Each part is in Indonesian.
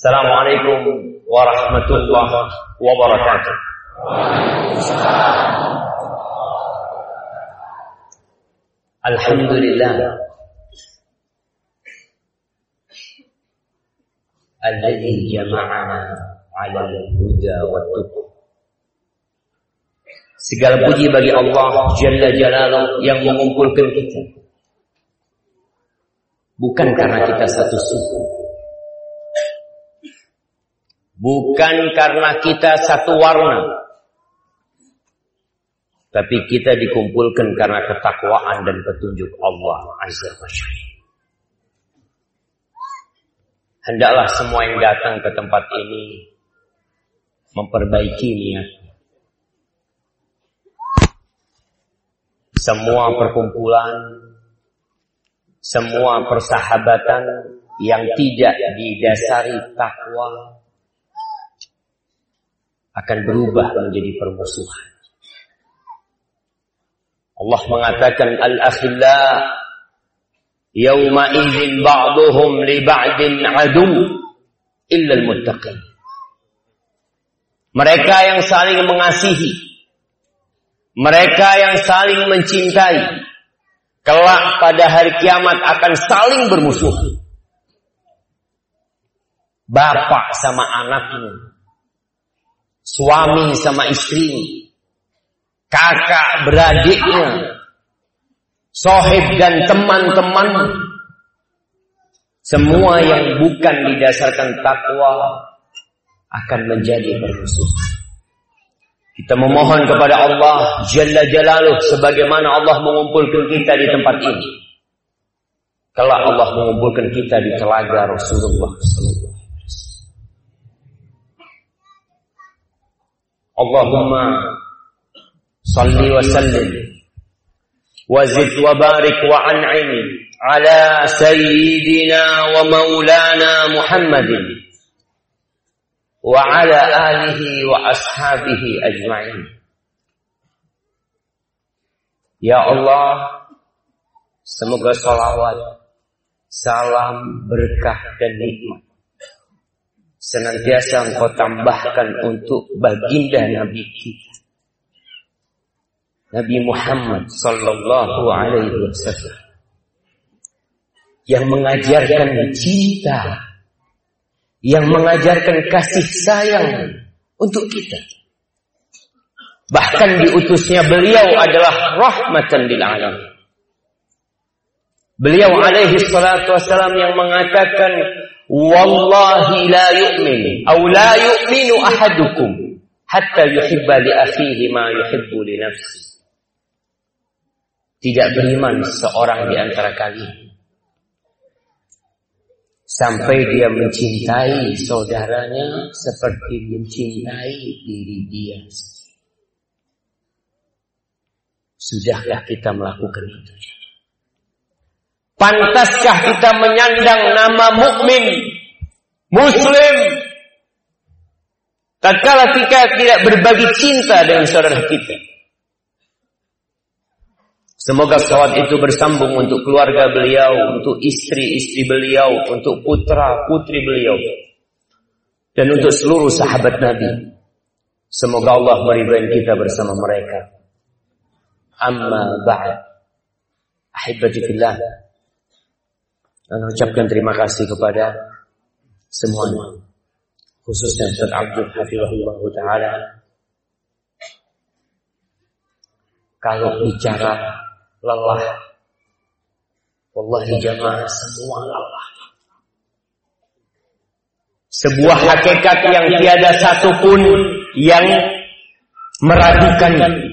Assalamualaikum warahmatullahi wabarakatuh. Alhamdulillah jama'ana 'ala al-huda wa Segala puji bagi Allah Jalla Jalaluh yang mengumpulkan kita. Bukan karena kita satu suku, Bukan karena kita satu warna. Tapi kita dikumpulkan karena ketakwaan dan petunjuk Allah Azza wa Hendaklah semua yang datang ke tempat ini memperbaiki niat. Semua perkumpulan, semua persahabatan yang tidak didasari takwa akan berubah menjadi permusuhan. Allah mengatakan al-akhilla yauma idzin ba'dhum li ba'din adu illa al-muttaqin. Mereka yang saling mengasihi, mereka yang saling mencintai, kelak pada hari kiamat akan saling bermusuhan. Bapak sama anaknya, suami sama istri, kakak beradiknya, sohib dan teman-teman, semua yang bukan didasarkan takwa akan menjadi bermusuhan. Kita memohon kepada Allah Jalla Jalaluh sebagaimana Allah mengumpulkan kita di tempat ini. Kelak Allah mengumpulkan kita di telaga Rasulullah Allahumma salli wa sallim wa zid wa barik wa an'im ala sayyidina wa maulana Muhammadin wa. Ya Allah, semoga salawat, salam, berkah dan nikmat senantiasa engkau tambahkan untuk baginda Nabi kita. Nabi Muhammad sallallahu alaihi wasallam yang mengajarkan cinta, yang mengajarkan kasih sayang untuk kita. Bahkan diutusnya beliau adalah rahmatan lil alamin. Beliau alaihi salatu wasallam yang mengatakan Wallahi la yu'min Atau la yu'minu ahadukum Hatta yuhibba li akhihi ma yuhibbu li nafsi Tidak beriman seorang di antara kalian Sampai dia mencintai saudaranya Seperti mencintai diri dia Sudahkah kita melakukan itu? Pantaskah kita menyandang nama mukmin, muslim? Tatkala kita tidak berbagi cinta dengan saudara kita. Semoga salawat itu bersambung untuk keluarga beliau, untuk istri-istri beliau, untuk putra-putri beliau. Dan untuk seluruh sahabat Nabi. Semoga Allah meridai kita bersama mereka. Amma ba'd. Ahibati fillah dan ucapkan terima kasih kepada semuanya. Khususnya Ustaz Abdul Hafizahullah Ta'ala. Kalau bicara lelah Wallahi jamaah semua lelah. Sebuah hakikat yang tiada satupun yang meragukannya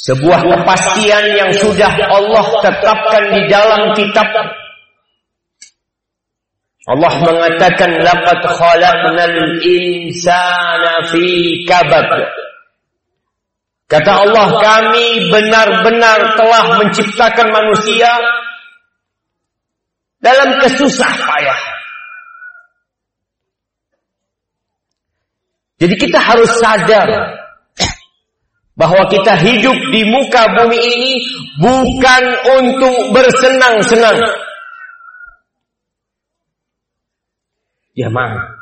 sebuah kepastian yang sudah Allah tetapkan di dalam kitab. Allah mengatakan laqad khalaqnal insana fi kabad. Kata Allah, kami benar-benar telah menciptakan manusia dalam kesusah payah. Jadi kita harus sadar bahwa kita hidup di muka bumi ini bukan untuk bersenang-senang. Jamaah.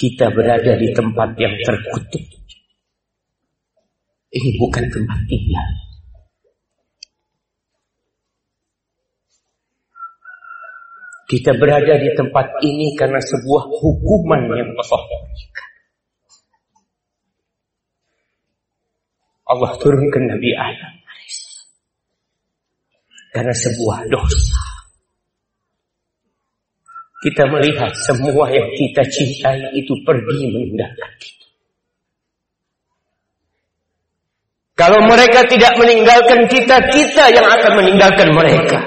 Kita berada di tempat yang terkutuk. Ini bukan tempat tinggal. Kita berada di tempat ini karena sebuah hukuman yang Allah Allah turunkan Nabi Adam karena sebuah dosa. Kita melihat semua yang kita cintai itu pergi meninggalkan kita. Kalau mereka tidak meninggalkan kita, kita yang akan meninggalkan mereka.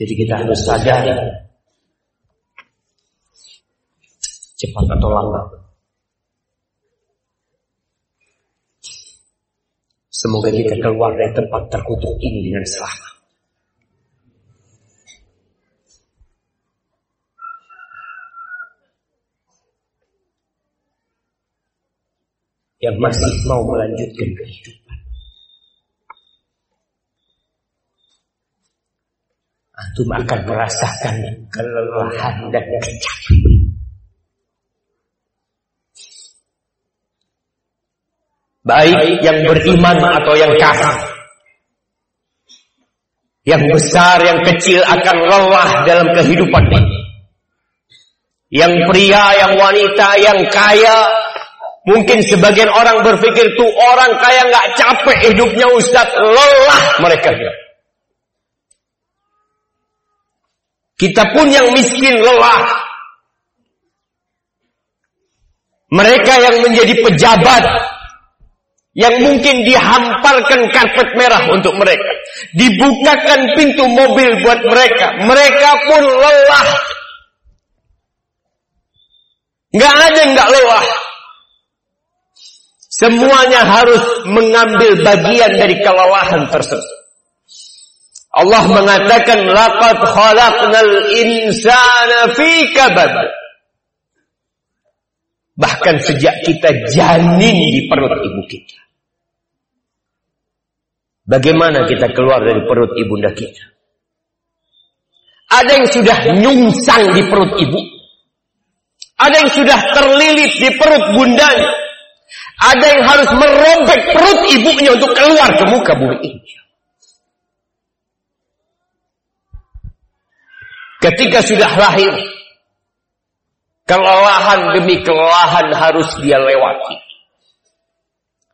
Jadi kita harus sadar cepat atau lambat. Semoga kita keluar dari tempat terkutuk ini dengan selamat. Yang masih mau melanjutkan kehidupan. antum akan merasakan kelelahan dan kecapean. Baik yang beriman atau yang kafir. Yang besar, yang kecil akan lelah dalam kehidupan ini. Yang pria, yang wanita, yang kaya, Mungkin sebagian orang berpikir tuh orang kaya nggak capek hidupnya Ustaz, lelah mereka. Kita pun yang miskin lelah. Mereka yang menjadi pejabat yang mungkin dihamparkan karpet merah untuk mereka. Dibukakan pintu mobil buat mereka. Mereka pun lelah. Gak ada yang gak lelah. Semuanya harus mengambil bagian dari kelelahan tersebut. Allah mengatakan laqad khalaqnal insana fi kabad. Bahkan sejak kita janin di perut ibu kita. Bagaimana kita keluar dari perut ibunda kita? Ada yang sudah nyungsang di perut ibu. Ada yang sudah terlilit di perut bundanya. Ada yang harus merobek perut ibunya untuk keluar ke muka bumi ini. Ketika sudah lahir, kelelahan demi kelelahan harus dia lewati.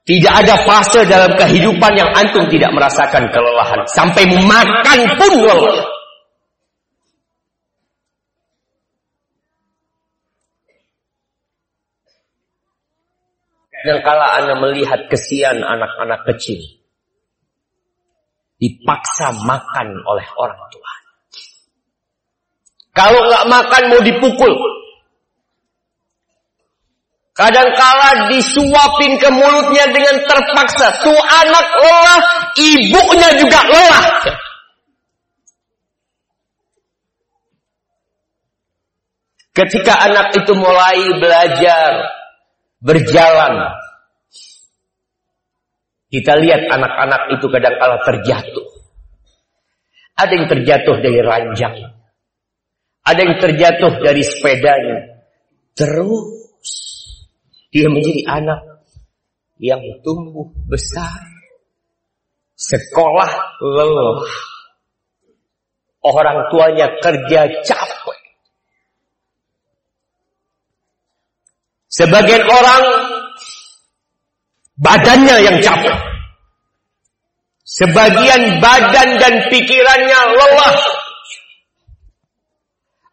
Tidak ada fase dalam kehidupan yang antum tidak merasakan kelelahan. Sampai makan pun lelah. Kadangkala anda melihat kesian anak-anak kecil. Dipaksa makan oleh orang tua. Kalau nggak makan mau dipukul. Kadangkala disuapin ke mulutnya dengan terpaksa. Tuh anak lelah, ibunya juga lelah. Ketika anak itu mulai belajar berjalan, kita lihat anak-anak itu kadangkala terjatuh. Ada yang terjatuh dari ranjang. Ada yang terjatuh dari sepedanya. Terus dia menjadi anak yang tumbuh besar. Sekolah lelah. Orang tuanya kerja capek. Sebagian orang badannya yang capek. Sebagian badan dan pikirannya lelah.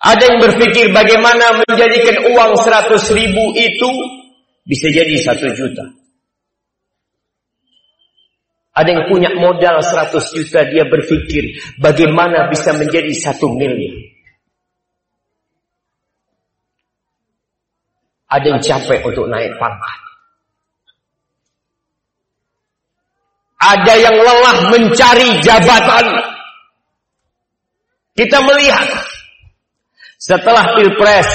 Ada yang berpikir bagaimana menjadikan uang 100 ribu itu bisa jadi 1 juta. Ada yang punya modal 100 juta, dia berpikir bagaimana bisa menjadi 1 miliar. Ada yang capek untuk naik pangkat. Ada yang lelah mencari jabatan. Kita melihat setelah pilpres,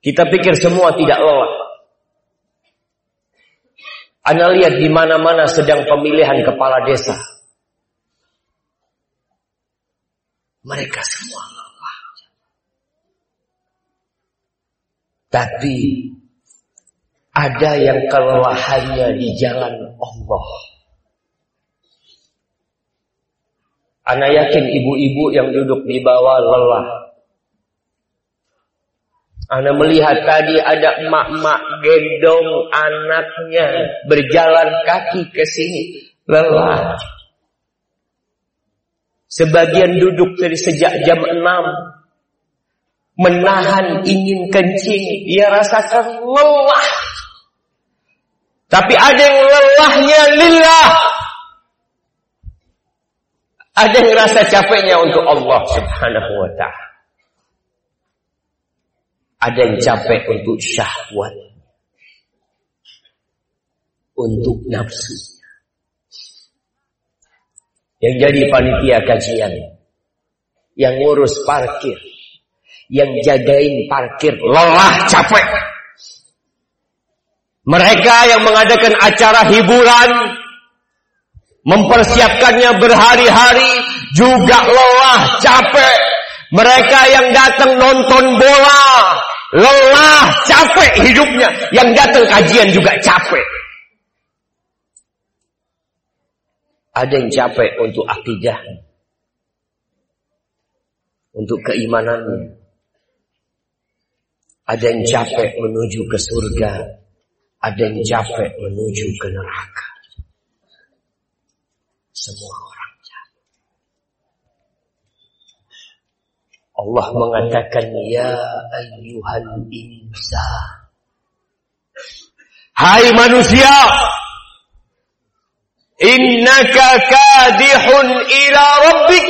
kita pikir semua tidak lelah. Anda lihat di mana-mana sedang pemilihan kepala desa. Mereka semua lelah. Tapi ada yang kelelahannya di jalan Allah. Anda yakin ibu-ibu yang duduk di bawah lelah. Anda melihat tadi ada emak-emak gendong anaknya berjalan kaki ke sini. Lelah. Sebagian duduk dari sejak jam 6. Menahan ingin kencing. Dia rasakan lelah. Tapi ada yang lelahnya lillah. Ada yang rasa capeknya untuk Allah subhanahu wa ta'ala. Ada yang capek untuk syahwat. Untuk nafsu. Yang jadi panitia kajian. Yang ngurus parkir. Yang jagain parkir. Lelah capek. Mereka yang mengadakan acara hiburan. Mempersiapkannya berhari-hari. Juga lelah capek. Mereka yang datang nonton bola, lelah, capek hidupnya. Yang datang kajian juga capek. Ada yang capek untuk akidah. Untuk keimanannya. Ada yang capek menuju ke surga. Ada yang capek menuju ke neraka. Semua orang. Allah mengatakan ya ayyuhal insan. Hai manusia. Innaka kadihun ila rabbik.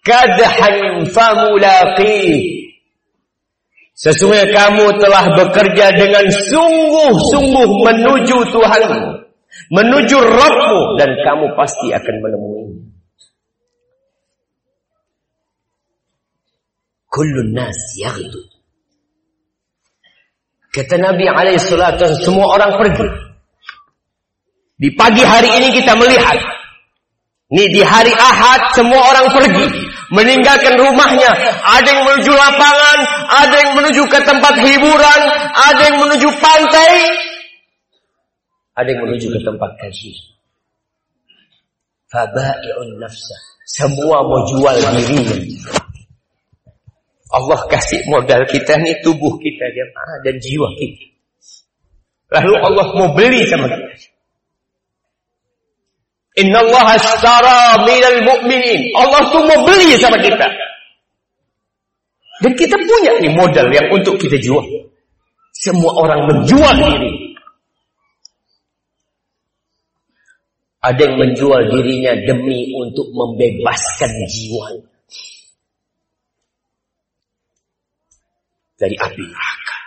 Kadhan famulaqi. Sesungguhnya kamu telah bekerja dengan sungguh-sungguh menuju Tuhan, menuju Rabbmu dan kamu pasti akan menemuinya. Kullun nas yaghdu. Kata Nabi alaihi salatu semua orang pergi. Di pagi hari ini kita melihat. Ini di hari Ahad semua orang pergi. Meninggalkan rumahnya. Ada yang menuju lapangan. Ada yang menuju ke tempat hiburan. Ada yang menuju pantai. Ada yang menuju ke tempat kaji. Fabai'un nafsa. Semua mau jual dirinya. Allah kasih modal kita nih tubuh kita jemaah dan jiwa kita. Lalu Allah mau beli sama kita. Inna Allah ashtara minal mu'minin. Allah tuh mau beli sama kita. Dan kita punya nih modal yang untuk kita jual. Semua orang menjual diri. Ada yang menjual dirinya demi untuk membebaskan jiwanya. Dari api neraka.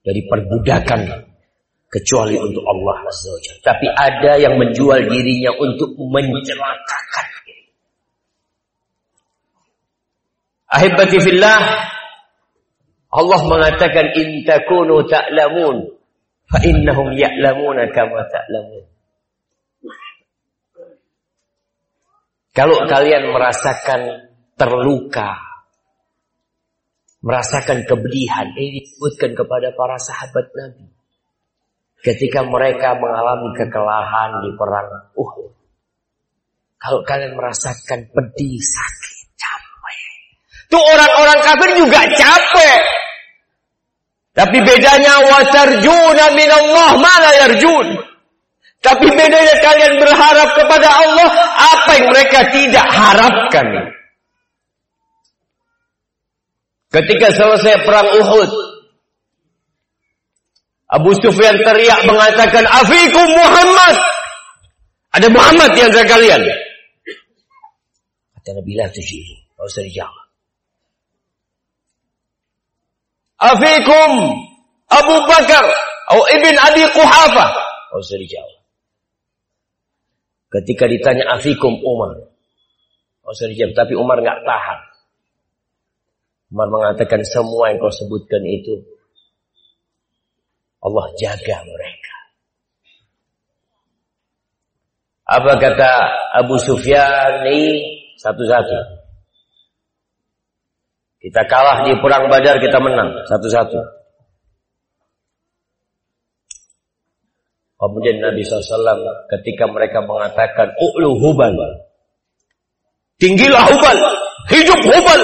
Dari perbudakan kecuali untuk Allah Azza wa Tapi ada yang menjual dirinya untuk mencelakakan. Ahibati fillah Allah mengatakan in takunu ta'lamun fa innahum ya'lamuna kama ta'lamun. Kalau kalian merasakan terluka merasakan kebedihan. Ini disebutkan kepada para sahabat Nabi. Ketika mereka mengalami kekalahan di perang Uhud. Kalau kalian merasakan pedih, sakit, capek. Tuh orang-orang kafir juga capek. Tapi bedanya watarjuna minallah mana yarjun. Tapi bedanya kalian berharap kepada Allah apa yang mereka tidak harapkan. Ketika selesai perang Uhud, Abu Sufyan teriak mengatakan, Afikum Muhammad. Ada Muhammad di antara kalian. Kata Nabi. Tidak usah dijawab. Afikum Abu Bakar. Atau Ibn Abi Quhafa. Dijawab. Ketika ditanya Afikum Umar. Dijawab. Tapi Umar nggak tahan. Umar mengatakan semua yang kau sebutkan itu Allah jaga mereka. Apa kata Abu Sufyan satu-satu. Kita kalah di perang Badar, kita menang satu-satu. Kemudian Nabi SAW ketika mereka mengatakan U'lu hubal Tinggilah hubal Hidup hubal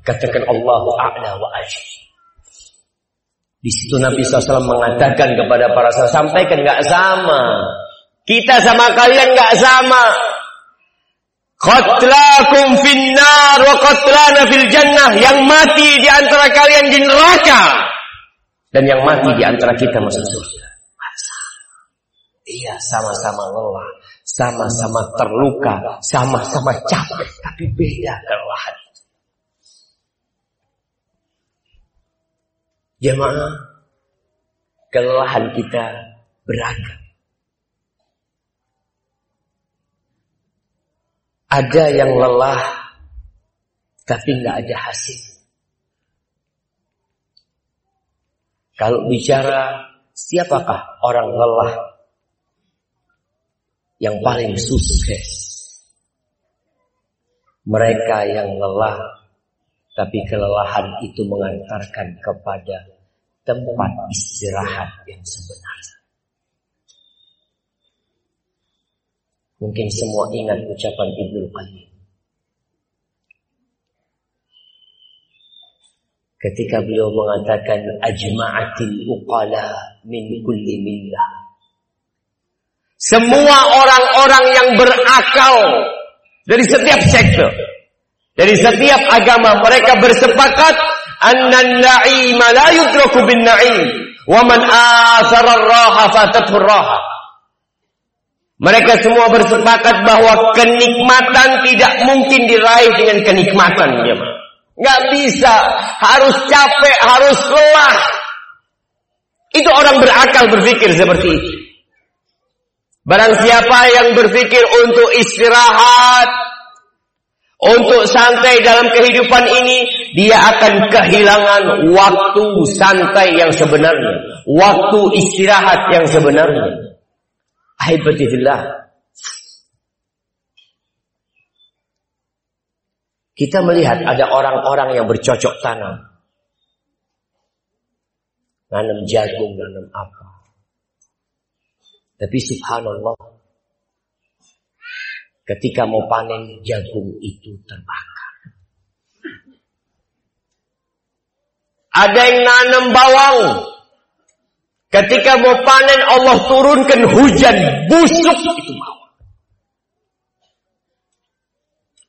Katakan Allahu a'la wa ajib Di situ Nabi SAW mengatakan kepada para sahabat Sampaikan gak sama kita sama kalian nggak sama. Qatlakum finnar wa qatlana fil jannah. Yang mati di antara kalian di neraka. Dan yang mati di antara kita masuk surga. Iya, sama-sama lelah, sama-sama terluka, sama-sama capek, tapi beda kelelahan. Jemaah, kelelahan kita beragam. Ada yang lelah tapi nggak ada hasil. Kalau bicara siapakah orang lelah yang paling sukses? Mereka yang lelah tapi kelelahan itu mengantarkan kepada tempat istirahat yang sebenarnya. Mungkin semua ingat ucapan Ibnu Qayyim. Ketika beliau mengatakan ajma'atil uqala min kulli millah. Semua orang-orang yang berakal dari setiap sektor, dari setiap agama mereka bersepakat na'im wa man asara ar-raha fatathu raha mereka semua bersepakat bahwa kenikmatan tidak mungkin diraih dengan kenikmatan. Nggak bisa. Harus capek, harus lelah. Itu orang berakal berpikir seperti itu. Barang siapa yang berpikir untuk istirahat, untuk santai dalam kehidupan ini, dia akan kehilangan waktu santai yang sebenarnya. Waktu istirahat yang sebenarnya. Ahibatillah. Kita melihat ada orang-orang yang bercocok tanam. Nanam jagung, nanam apa. Tapi subhanallah. Ketika mau panen jagung itu terbakar. Ada yang nanam bawang. Ketika mau panen Allah turunkan hujan busuk itu mau.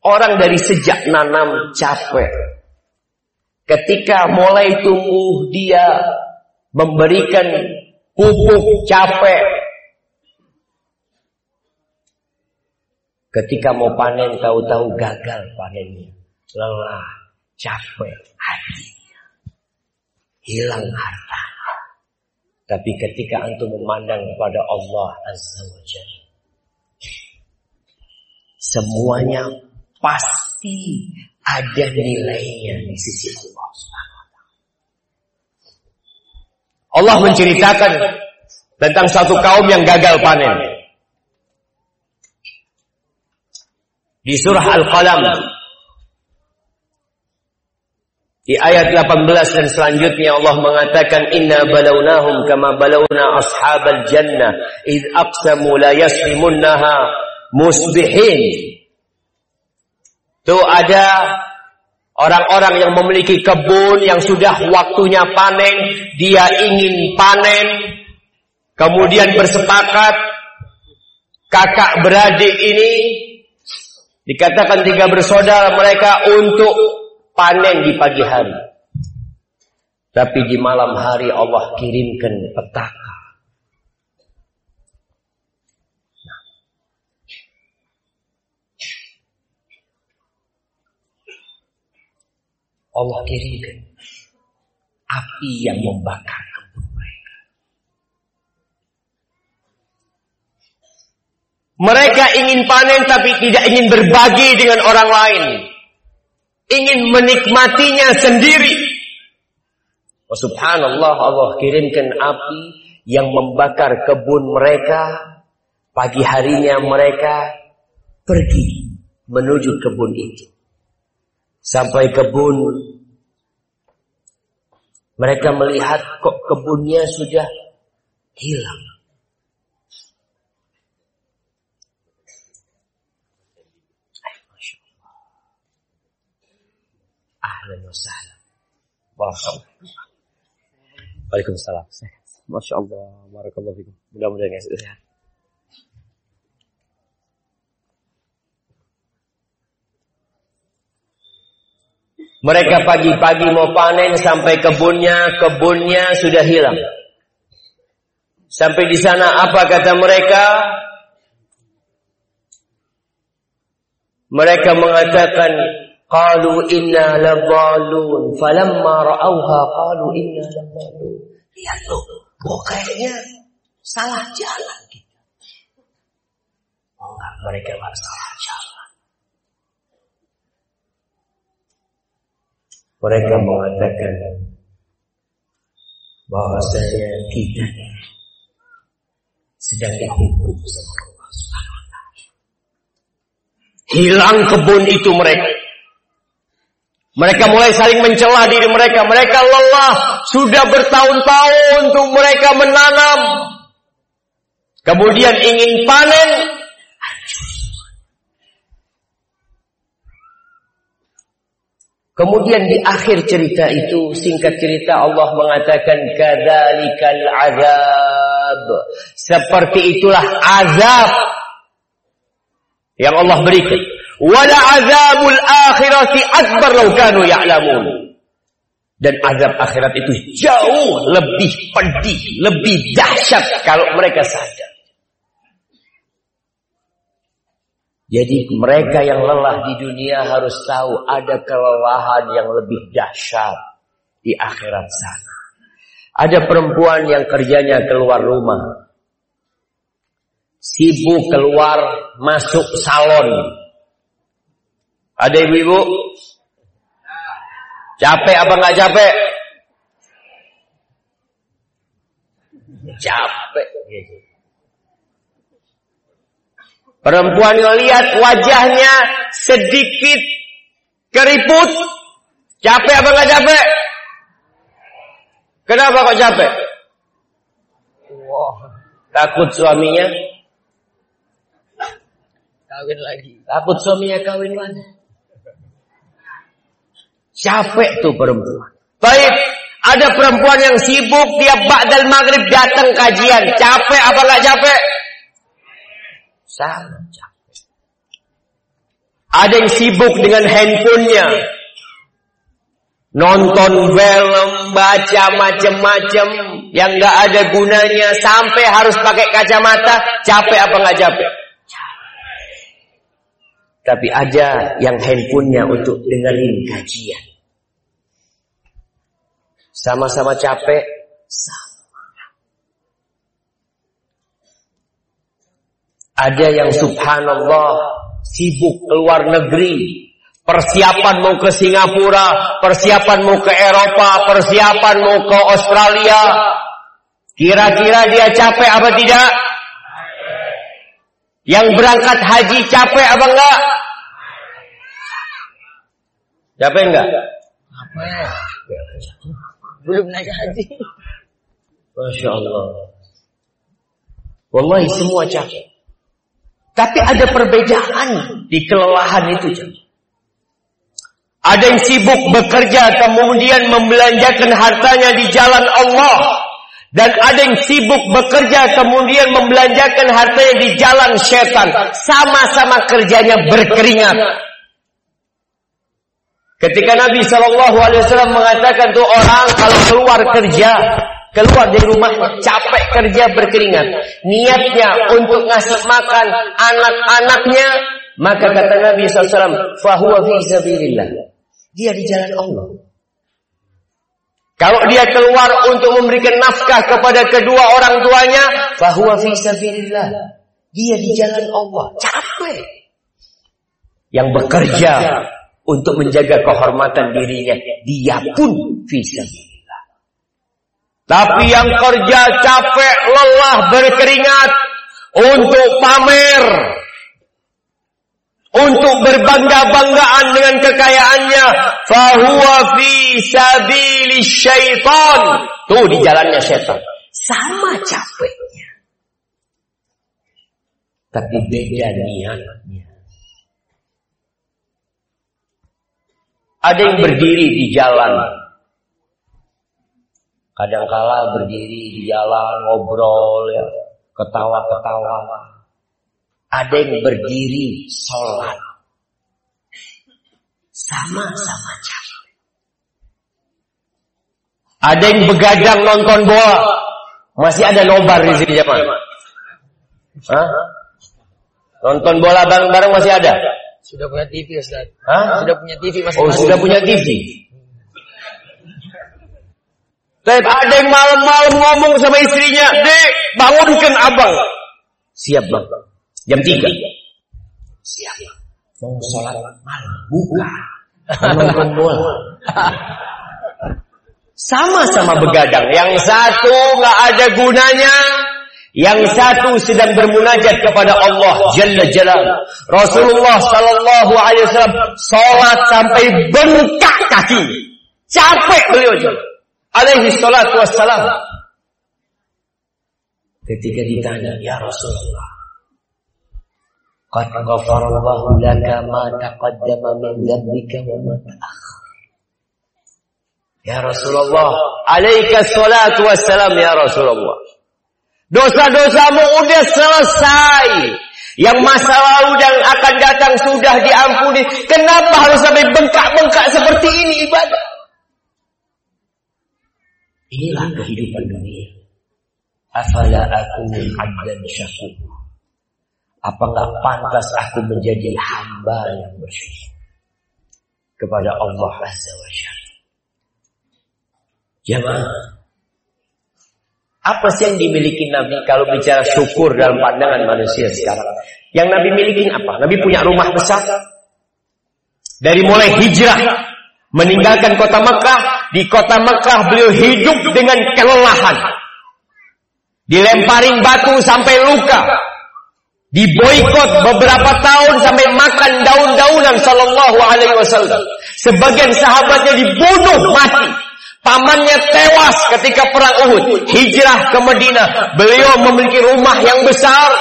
Orang dari sejak nanam capek. Ketika mulai tumbuh dia memberikan pupuk capek. Ketika mau panen tahu-tahu gagal panennya. Lelah, capek, hatinya. Hilang harta. Tapi ketika antum memandang kepada Allah Azza wa Jalla. Semuanya pasti ada nilainya di sisi Allah Allah menceritakan tentang satu kaum yang gagal panen. Di surah Al-Qalam di ayat 18 dan selanjutnya Allah mengatakan inna balawnahum kama balawna ashabal jannah id aqsamu la yasrimunnaha musbihin. Itu ada orang-orang yang memiliki kebun yang sudah waktunya panen, dia ingin panen, kemudian bersepakat kakak beradik ini dikatakan tiga bersaudara mereka untuk panen di pagi hari. Tapi di malam hari Allah kirimkan petaka. Nah. Allah kirimkan api yang membakar kebun mereka. Mereka ingin panen tapi tidak ingin berbagi dengan orang lain ingin menikmatinya sendiri. Oh, subhanallah Allah kirimkan api yang membakar kebun mereka Pagi harinya mereka pergi menuju kebun itu. Sampai kebun mereka melihat kok kebunnya sudah hilang. Ahlan wa sahlan. Waalaikumsalam. Masya Allah. Barakallahu fikum. Mudah-mudahan ya sehat. Mereka pagi-pagi mau panen sampai kebunnya, kebunnya sudah hilang. Sampai di sana apa kata mereka? Mereka mengatakan qalu inna ladallun falamma ra'awha qalu inna ladallun. Lihat tuh, kok kayaknya salah jalan kita. Oh enggak, mereka enggak salah jalan. Mereka mengatakan bahwasanya kita sedang dihukum sama Allah Hilang kebun itu mereka. Mereka mulai saling mencela diri mereka. Mereka lelah. Sudah bertahun-tahun untuk mereka menanam. Kemudian ingin panen. Kemudian di akhir cerita itu, singkat cerita Allah mengatakan kadzalikal azab. Seperti itulah azab yang Allah berikan. Wala azabul akhirati akbar law kanu ya'lamun. Dan azab akhirat itu jauh lebih pedih, lebih dahsyat kalau mereka sadar. Jadi mereka yang lelah di dunia harus tahu ada kelelahan yang lebih dahsyat di akhirat sana. Ada perempuan yang kerjanya keluar rumah. Sibuk keluar masuk salon. Ada ibu-ibu? Capek apa nggak capek? Capek. Perempuan lihat wajahnya sedikit keriput. Capek apa nggak capek? Kenapa kok capek? Wah, takut suaminya kawin lagi. Takut suaminya kawin lagi. Capek tuh perempuan. Baik, ada perempuan yang sibuk tiap ba'dal maghrib datang kajian. Capek apa nggak capek? Sangat capek. Ada yang sibuk dengan handphonenya. Nonton film, baca macam-macam yang nggak ada gunanya sampai harus pakai kacamata. Capek apa nggak capek? Tapi ada yang handphonenya untuk dengerin kajian. Sama-sama capek, sama. Ada yang subhanallah sibuk keluar negeri. Persiapan mau ke Singapura, persiapan mau ke Eropa, persiapan mau ke Australia. Kira-kira dia capek apa tidak? Yang berangkat haji capek apa enggak? Capek enggak? Capek. Belum naik haji. Masya Allah. Wallahi semua capek. Tapi ada perbedaan di kelelahan itu. Ada yang sibuk bekerja kemudian membelanjakan hartanya di jalan Allah. Dan ada yang sibuk bekerja kemudian membelanjakan hartanya di jalan setan. Sama-sama kerjanya berkeringat. Ketika Nabi Shallallahu Alaihi Wasallam mengatakan tuh orang kalau keluar kerja keluar dari rumah capek kerja berkeringat niatnya untuk ngasih makan anak-anaknya maka kata Nabi SAW fahuwa fi dia di jalan Allah kalau dia keluar untuk memberikan nafkah kepada kedua orang tuanya fahuwa fi sabilillah. Dia di jalan Allah. Capek. Yang bekerja untuk menjaga kehormatan dirinya dia pun fi sabilillah. Tapi yang kerja capek, lelah, berkeringat. untuk pamer, untuk berbangga-banggaan dengan kekayaannya, fahuwa fi sabili syaitan. Tuh di jalannya syaitan. Sama capeknya. Tapi beda niatnya. Ada yang berdiri di jalan. Kadangkala berdiri di jalan, ngobrol ya, ketawa-ketawa. Ada yang berdiri sholat. Sama-sama capek. Ada yang begadang nonton bola. Masih ada nobar di sini jemaah. Hah? Nonton bola bareng-bareng masih ada? Sudah punya TV Ustaz. Hah? Sudah punya TV masih Oh, sudah punya TV. Tapi ada yang malam-malam ngomong sama istrinya, Dek, bangunkan abang. Siap bang. Jam 3. Siap. Mau sholat malam. Buka. Nonton bola. Sama-sama begadang. Yang satu nggak ada gunanya. Yang satu sedang bermunajat kepada Allah Jalla Jalal. Rasulullah Sallallahu Alaihi Wasallam sholat sampai bengkak kaki. Capek beliau juga. Alaihi salatu wassalam. Ketika ditanya, Ya Rasulullah, Qad ghafarallahu laka ma taqaddama min dzambika wa ma ta'akhkhar. Ya Rasulullah, alaika salatu wassalam ya Rasulullah. Dosa-dosamu udah selesai. Yang masa lalu dan akan datang sudah diampuni. Kenapa harus sampai bengkak-bengkak seperti ini ibadah? Inilah kehidupan dunia. Afala aku abdan syakur. Apakah pantas aku menjadi hamba yang bersyukur kepada Allah Azza wa Jalla? Jamaah, apa sih yang dimiliki Nabi kalau bicara syukur dalam pandangan manusia sekarang? Yang Nabi miliki apa? Nabi punya rumah besar. Dari mulai hijrah, meninggalkan kota Mekah, di kota Mekah beliau hidup dengan kelelahan. Dilemparin batu sampai luka. Diboikot beberapa tahun sampai makan daun-daunan sallallahu alaihi wasallam. Sebagian sahabatnya dibunuh mati. Pamannya tewas ketika perang Uhud. Hijrah ke Madinah. Beliau memiliki rumah yang besar.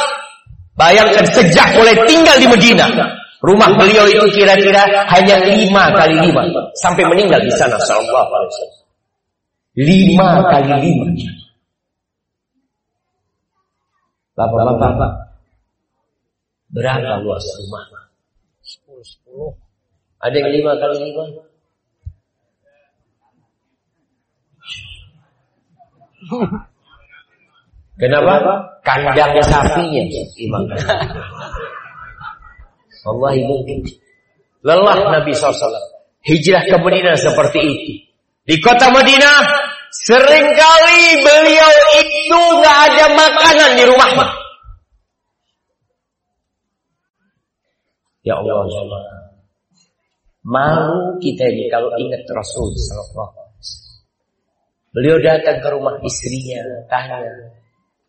Bayangkan sejak mulai tinggal di Madinah. Rumah beliau itu kira-kira hanya lima kali lima. Sampai meninggal di sana. Sallallahu alaihi wasallam. Lima kali lima. Bapak-bapak. Berapa luas rumah? Sepuluh, sepuluh. Ada yang lima kali lima? Kenapa? Kandang sapinya imam. Allah mungkin. Lelah Nabi SAW. Hijrah ke Madinah seperti itu. Di kota Madinah, sering kali beliau itu nggak ada makanan di rumahnya. Ya Allah, ya Allah. Malu kita ini kalau ingat Rasul Sallallahu. Beliau datang ke rumah istrinya, tanya,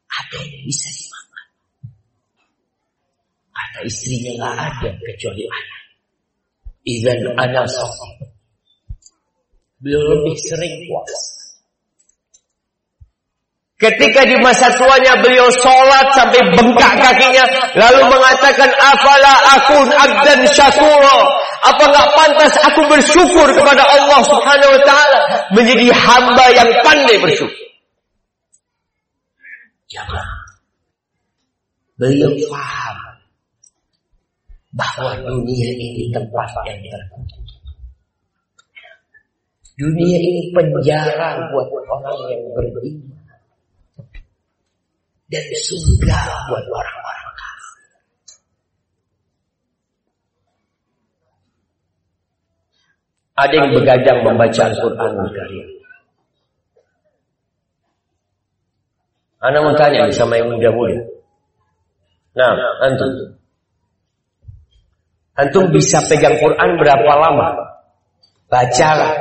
ada yang bisa dimakan? Kata istrinya nggak ada kecuali anak. Izan anak sofi. Beliau lebih sering puasa. Ketika di masa tuanya beliau sholat sampai bengkak kakinya. Lalu mengatakan, Afala akun abdan syakura. Apa nggak pantas aku bersyukur kepada Allah subhanahu wa ta'ala. Menjadi hamba yang pandai bersyukur. Jangan. Beliau paham. Bahwa dunia ini tempat yang terkutuk. Dunia ini penjara buat orang yang beriman dan surga buat orang-orang kafir. Ada yang begadang membaca Al-Quran Karim. Anda mau tanya sama yang muda-muda. Nah, antum. Antum bisa pegang Quran berapa lama? Bacalah.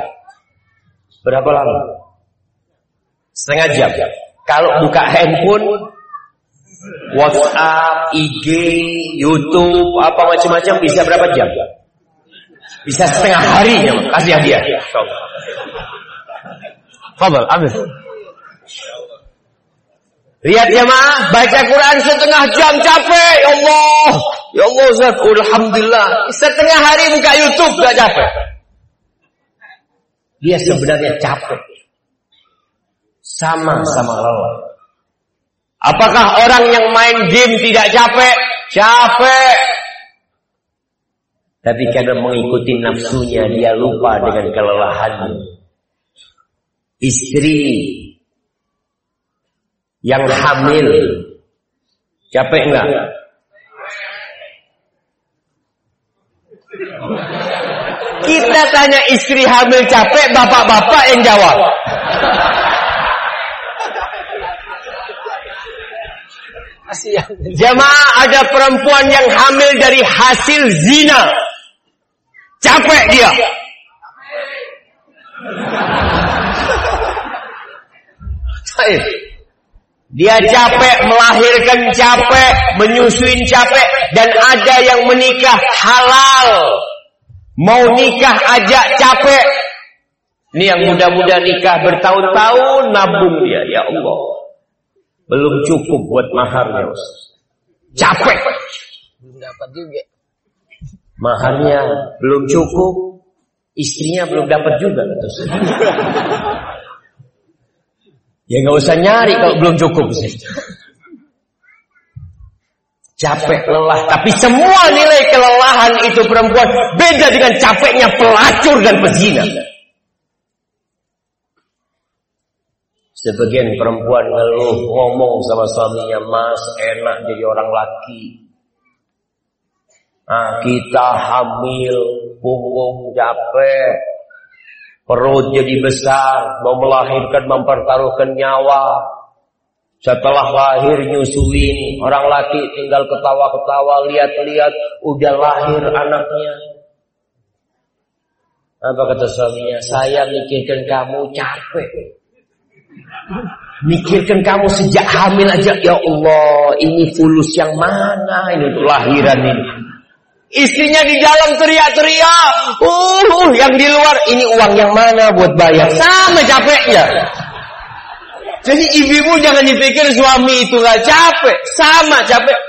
Berapa lama? Setengah jam. Kalau buka handphone WhatsApp, IG, YouTube, apa macam-macam bisa berapa jam? Bisa setengah hari ya, kasih hadiah. Fadal, ambil. Lihat ya ma, baca Quran setengah jam capek, ya Allah. Ya Allah Ustaz, Alhamdulillah. Setengah hari buka YouTube gak capek. Dia sebenarnya capek. Sama-sama lelah. Apakah orang yang main game tidak capek? Capek. Tapi karena mengikuti nafsunya dia lupa dengan kelelahannya. Istri yang hamil capek enggak? Kita tanya istri hamil capek, bapak-bapak yang jawab. Jamaah ada perempuan yang hamil dari hasil zina. Capek dia. Dia capek melahirkan capek, menyusuin capek dan ada yang menikah halal. Mau nikah aja capek. Ini yang muda-muda nikah bertahun-tahun nabung dia, ya Allah. Belum cukup buat maharnya, Ustaz. Capek. Belum dapat juga. Maharnya belum cukup, istrinya belum dapat juga. Ya nggak usah nyari kalau belum cukup sih. Capek, lelah. Tapi semua nilai kelelahan itu perempuan beda dengan capeknya pelacur dan pezina. Sebagian perempuan ngeluh ngomong sama suaminya, Mas enak jadi orang laki. Nah, kita hamil, punggung capek, perut jadi besar, mau melahirkan mempertaruhkan nyawa, setelah lahir nyusuin, orang laki tinggal ketawa-ketawa, lihat-lihat, udah lahir anaknya. Apa kata suaminya? Saya mikirkan kamu capek. Mikirkan kamu sejak hamil aja, ya Allah, ini fulus yang mana ini untuk lahiran ini. Istrinya di dalam teriak-teriak, uh, uh, yang di luar ini uang yang mana buat bayar, sama capeknya. Jadi ibumu jangan dipikir suami itu gak capek. Sama capek.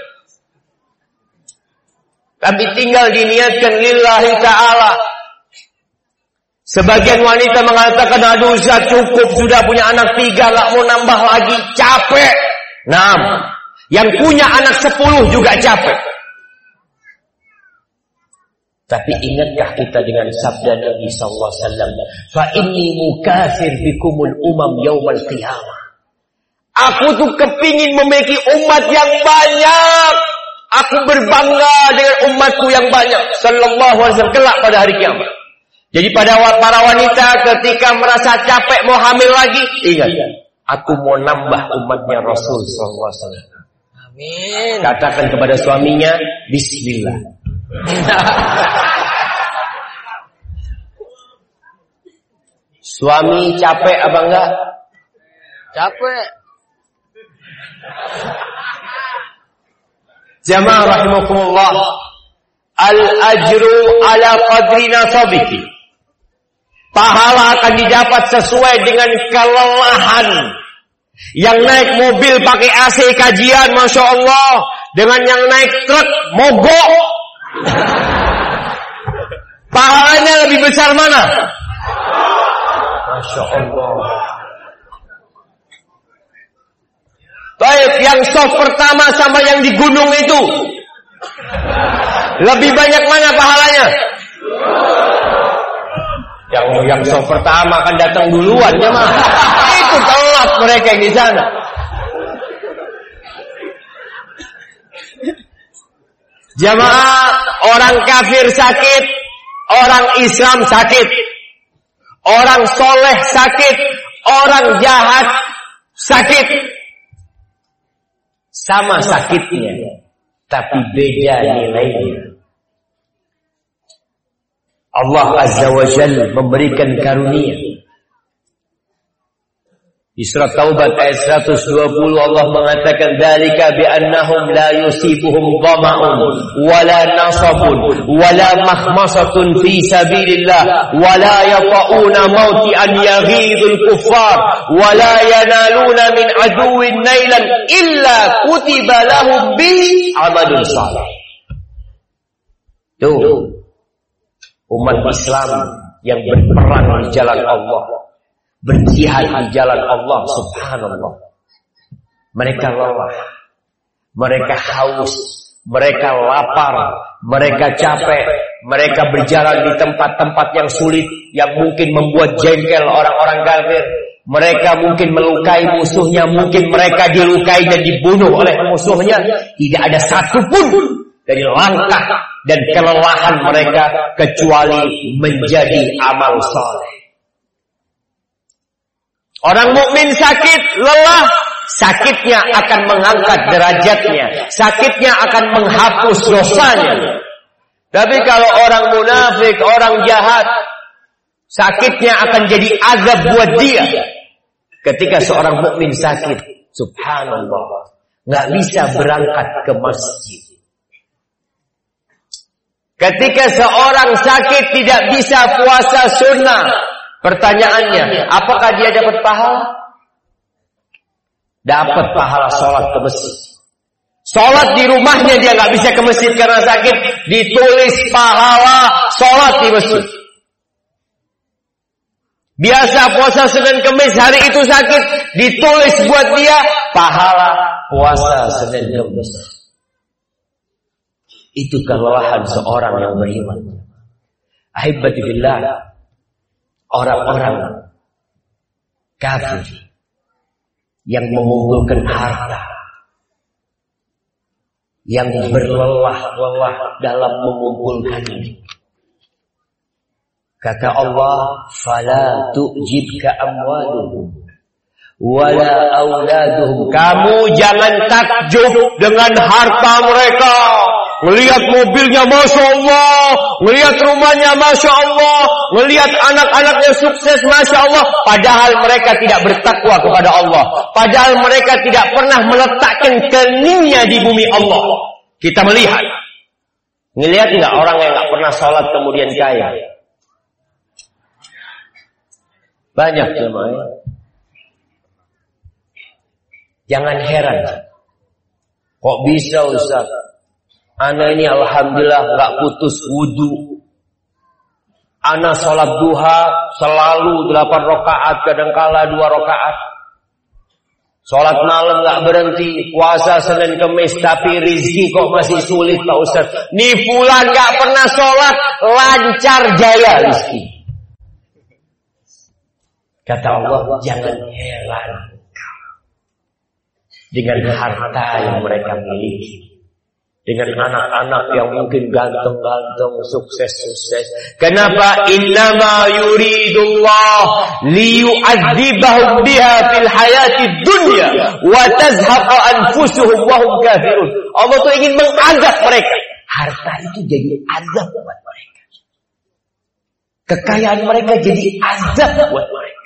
Tapi tinggal diniatkan lillahi ta'ala. Sebagian wanita mengatakan, aduh saya cukup sudah punya anak tiga, gak mau nambah lagi, capek. Nah, yang punya anak sepuluh juga capek. Tapi ingatkah kita dengan sabda Nabi SAW? Fa inni mukasir bikumul umam yaumal qiyamah. Aku tuh kepingin memiliki umat yang banyak. Aku berbangga dengan umatku yang banyak. Sallallahu alaihi wasallam kelak pada hari kiamat. Jadi pada para wanita ketika merasa capek mau hamil lagi, ingat, aku mau nambah umatnya Rasul sallallahu alaihi wasallam. Amin. Katakan kepada suaminya, Bismillah. Suami capek apa enggak? Capek. Jamaah rahimakumullah. Al-ajru ala qadri nasabiki. Pahala akan didapat sesuai dengan kelelahan. Yang naik mobil pakai AC kajian, Masya Allah. Dengan yang naik truk, mogok. Pahalanya lebih besar mana? Masya Allah. Baik, yang soft pertama sama yang di gunung itu. Lebih banyak mana pahalanya? Yang yang soft pertama kan datang duluan ya mah. Itu telat mereka yang di sana. Jamaah orang kafir sakit, orang Islam sakit, orang soleh sakit, orang jahat sakit. Sama sakitnya, tapi beda nilainya. Allah Azza wa Jal memberikan karunia. Di surat Taubat ayat 120 Allah mengatakan dzalika bi annahum la yusibuhum dhama'un wala nasabun wala mahmasatun fi sabilillah wala yata'una mauti an yaghidul kuffar wala yanaluna min aduwwin nailan illa kutiba lahum bi amalun salih. Tuh umat Islam yang berperang di jalan Allah berjihad di jalan Allah subhanallah. Mereka lelah, mereka haus, mereka lapar, mereka capek, mereka berjalan di tempat-tempat yang sulit, yang mungkin membuat jengkel orang-orang kafir. Mereka mungkin melukai musuhnya, mungkin mereka dilukai dan dibunuh oleh musuhnya. Tidak ada satupun dari langkah dan kelelahan mereka kecuali menjadi amal soleh. Orang mukmin sakit, lelah, sakitnya akan mengangkat derajatnya, sakitnya akan menghapus dosanya. Tapi kalau orang munafik, orang jahat, sakitnya akan jadi azab buat dia. Ketika seorang mukmin sakit, subhanallah, nggak bisa berangkat ke masjid. Ketika seorang sakit tidak bisa puasa sunnah, Pertanyaannya, apakah dia dapat pahala? Dapat pahala sholat ke masjid. Sholat di rumahnya dia nggak bisa ke masjid karena sakit. Ditulis pahala sholat di masjid. Biasa puasa Senin Kemis hari itu sakit. Ditulis buat dia pahala puasa Senin Kemis. Itu kelelahan seorang yang beriman. Ahibati orang-orang kafir yang mengumpulkan harta yang berlelah-lelah dalam mengumpulkan ini. Kata Allah, "Fala tu'jibka amwaluhum wala auladuhum." Kamu jangan takjub dengan harta mereka Melihat mobilnya Masya Allah. Melihat rumahnya Masya Allah. Melihat anak-anaknya sukses Masya Allah. Padahal mereka tidak bertakwa kepada Allah. Padahal mereka tidak pernah meletakkan keningnya di bumi Allah. Kita melihat. Ngelihat nggak orang yang nggak pernah sholat kemudian kaya? Banyak jemaah. Jangan heran. Kok bisa Ustaz? Ana ini alhamdulillah nggak putus wudhu. Ana sholat duha selalu delapan rakaat, kadangkala dua rakaat. Sholat malam nggak berhenti, puasa Senin Kemis, tapi rizki kok masih sulit Pak Ustaz. Nih bulan nggak pernah sholat, lancar jaya rizki. Kata Allah, jangan heran dengan harta yang mereka miliki dengan anak-anak yang mungkin ganteng-ganteng, sukses-sukses. Kenapa? Innama yuridullah liyu'adzibahum biha fil hayati dunya wa tazhaqa anfusuhum wa hum kafirun. Allah tuh ingin mengazab mereka. Harta itu jadi azab buat mereka. Kekayaan mereka jadi azab buat mereka.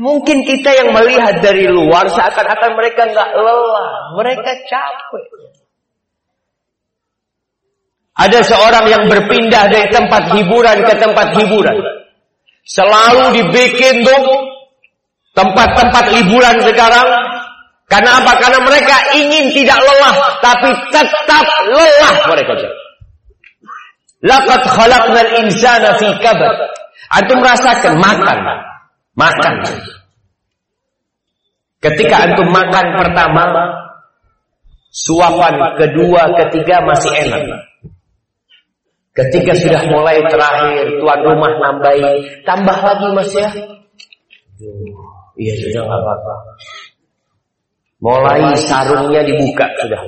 Mungkin kita yang melihat dari luar seakan-akan mereka nggak lelah, mereka capek. Ada seorang yang berpindah dari tempat hiburan ke tempat hiburan. Selalu dibikin tuh tempat-tempat liburan sekarang. Karena apa? Karena mereka ingin tidak lelah, tapi tetap lelah mereka. Laqad khalaqnal insana fi kabad. Antum merasakan makan, Makan. Ketika antum makan pertama, suapan kedua, ketiga masih enak. Ketika sudah mulai terakhir, tuan rumah nambahi, tambah lagi mas ya. Iya sudah nggak apa-apa. Mulai sarungnya dibuka sudah.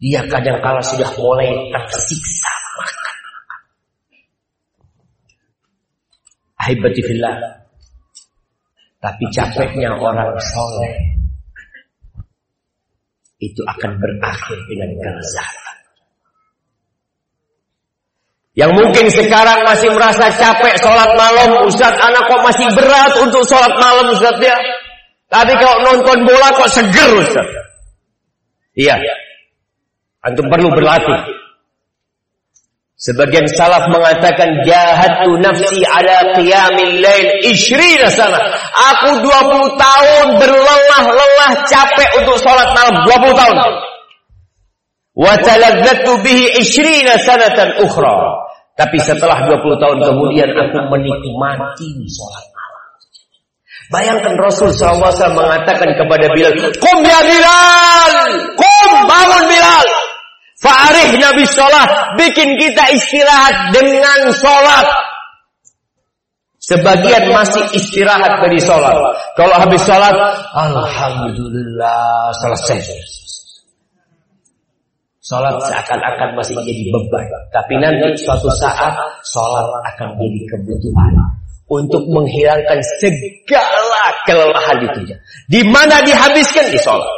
Dia kadang kala sudah mulai tersiksa Ahibatifillah. Tapi capeknya orang soleh itu akan berakhir dengan kelezatan. Yang mungkin sekarang masih merasa capek sholat malam, Ustaz, anak kok masih berat untuk sholat malam Ustaz ya. Tapi kalau nonton bola kok seger Ustaz. Iya. Antum perlu berlatih. Sebagian salaf mengatakan jahatu nafsi ala qiyamil lail ishrina sana. Aku 20 tahun berlelah-lelah capek untuk sholat malam 20 tahun. Wa taladzatu bihi ishrina sanatan ukhra. Tapi setelah 20 tahun kemudian aku menikmati sholat malam. Bayangkan Rasul SAW mengatakan kepada Bilal, Kum ya Bilal! Nabi sholat. Bikin kita istirahat dengan sholat. Sebagian masih istirahat dari sholat. Kalau habis sholat, Alhamdulillah selesai. Sholat seakan-akan masih jadi beban. Tapi nanti suatu saat sholat akan jadi kebutuhan. Untuk menghilangkan segala kelelahan itu. Di mana dihabiskan di sholat.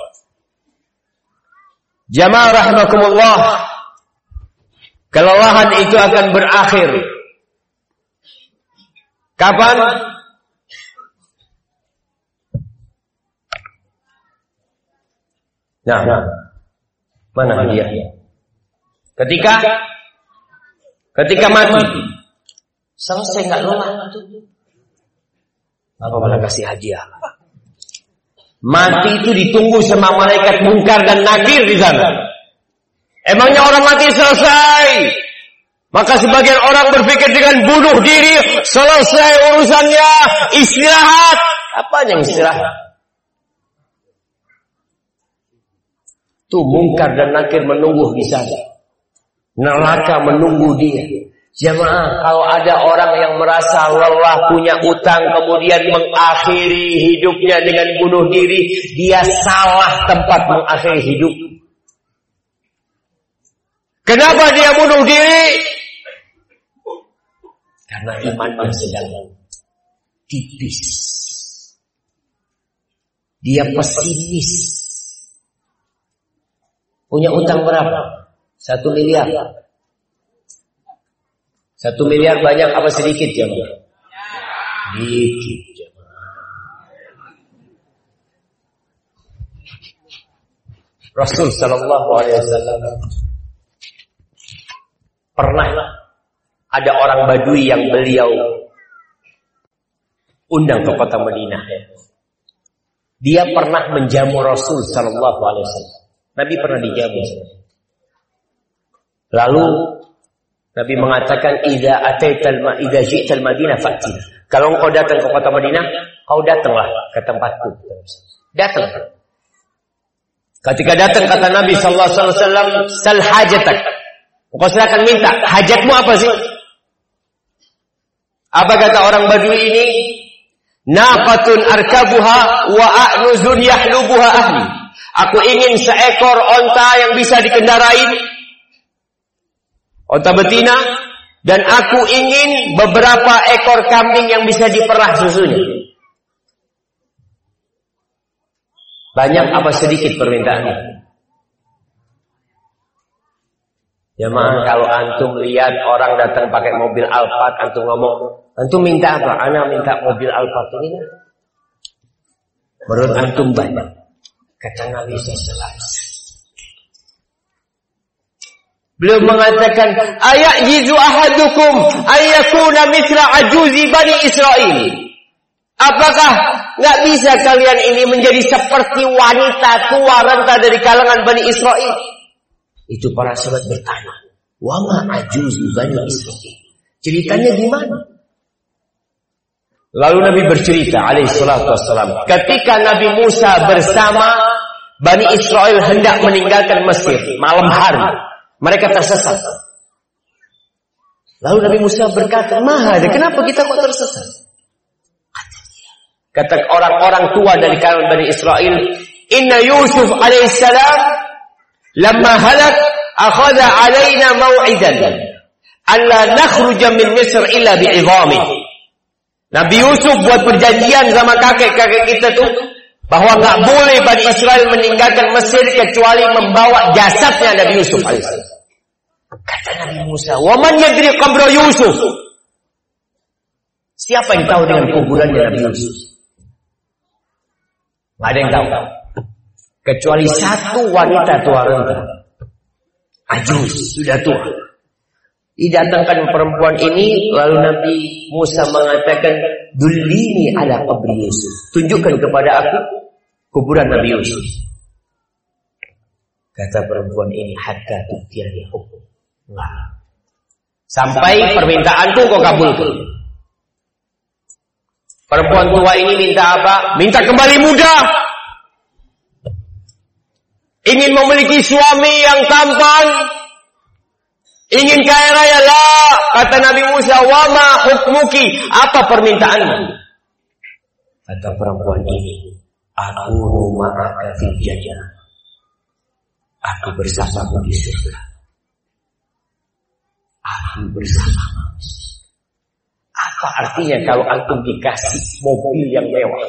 Jamaah rahimakumullah. Kelelahan itu akan berakhir. Kapan? Nah, nah. mana dia? Ketika ketika mati. Selesai nggak lelah itu. Apa malah kasih hadiah? Mati itu ditunggu sama malaikat mungkar dan nakir di sana. Emangnya orang mati selesai? Maka sebagian orang berpikir dengan bunuh diri, selesai urusannya, istirahat. Apa yang istirahat? Tuh mungkar dan nakir menunggu di sana. Neraka menunggu dia. Jemaah, kalau ada orang yang merasa lelah punya utang kemudian mengakhiri hidupnya dengan bunuh diri, dia salah tempat mengakhiri hidup. Kenapa dia bunuh diri? Karena imannya sedang tipis. Dia pesimis. Punya utang berapa? Satu miliar. Satu miliar banyak apa sedikit jemaah? Sedikit. Rasul Shallallahu Alaihi Wasallam pernah ada orang Badui yang beliau undang ke kota Madinah. Dia pernah menjamu Rasul Shallallahu Alaihi Wasallam. Nabi pernah dijamu. Lalu Nabi mengatakan idza ataital ma idza ji'tal Madinah fa'tina. Kalau engkau datang ke kota Madinah, kau datanglah ke tempatku. Datang. Ketika datang kata Nabi sallallahu alaihi wasallam, "Sal hajatak." Engkau silakan minta, hajatmu apa sih? Apa kata orang Badui ini? Naqatun arkabuha wa a'nuzun yahlubuha ahli. Aku ingin seekor onta yang bisa dikendarai onta betina dan aku ingin beberapa ekor kambing yang bisa diperah susunya. Banyak apa sedikit permintaannya? Mah kalau antum lihat orang datang pakai mobil Alphard, antum ngomong, antum minta apa? Ana minta mobil Alphard ini. Menurut antum banyak. Kata Nabi Sallallahu Beliau mengatakan, ayat jizu ahadukum ayakuna mitra ajuzi bani Israel. Apakah nggak bisa kalian ini menjadi seperti wanita tua renta dari kalangan Bani Israel? Itu para sahabat bertanya, wama ajuzi bani Israel. Ceritanya gimana? Lalu Nabi bercerita alaihi salatu wassalam. Ketika Nabi Musa bersama Bani Israel hendak meninggalkan Mesir malam hari. Mereka tersesat. Lalu Nabi Musa berkata, Maha, kenapa kita kok tersesat? Kata orang-orang tua dari kalangan Bani Israel, Inna Yusuf alaihissalam, lama halak, akhada alaina maw'idan, an la nakhruja min Misr illa bi'idhami. Nabi Yusuf buat perjanjian sama kakek-kakek kita tuh, bahwa nggak boleh Bani Israel meninggalkan Mesir kecuali membawa jasadnya Nabi Yusuf. Kata Nabi Musa, "Waman yadri qabra Yusuf?" Siapa yang tahu dengan kuburannya Nabi Yusuf? Gak ada yang tahu. Kecuali satu wanita tua renta. Ajus, sudah tua. Didatangkan perempuan ini, lalu Nabi Musa mengatakan, Dulini ala qabri Yusuf. Tunjukkan kepada aku kuburan Nabi Yusuf. Kata perempuan ini, hatta tuktiani hukum. Enggak. Sampai permintaanku kau kabulkan. Perempuan tua ini minta apa? Minta kembali muda. Ingin memiliki suami yang tampan. Ingin kaya raya lah. Kata Nabi Musa, wama hukmuki. Apa permintaanmu? Kata perempuan ini, aku ma'aka fil jannah. Aku bersamamu di surga. Aku bersamamu. Apa artinya kalau antum dikasih mobil yang mewah?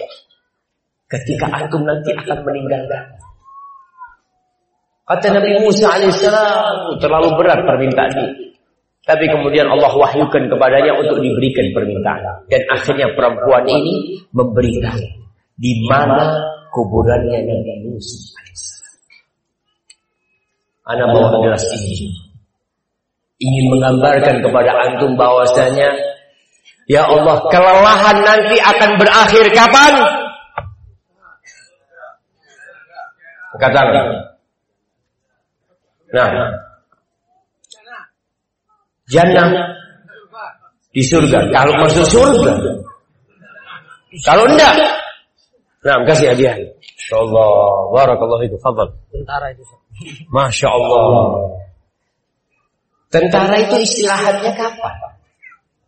Ketika antum nanti akan meninggalkan. Kata Nabi Musa alaihissalam terlalu berat permintaan ini. Tapi kemudian Allah wahyukan kepadanya untuk diberikan permintaan. Dan akhirnya perempuan ini memberitahu di mana kuburannya Nabi Musa alaihissalam. Anak bawa jelas ini. Ingin menggambarkan kepada antum bahwasanya Ya Allah, kelelahan nanti akan berakhir kapan? Katakan. Nah. Jannah di surga. Kalau masuk surga. Kalau enggak. Nah, kasih hadiah. Insyaallah. Barakallahu itu. Fadal. Tentara itu. Masya Allah. Tentara itu istirahatnya kapan?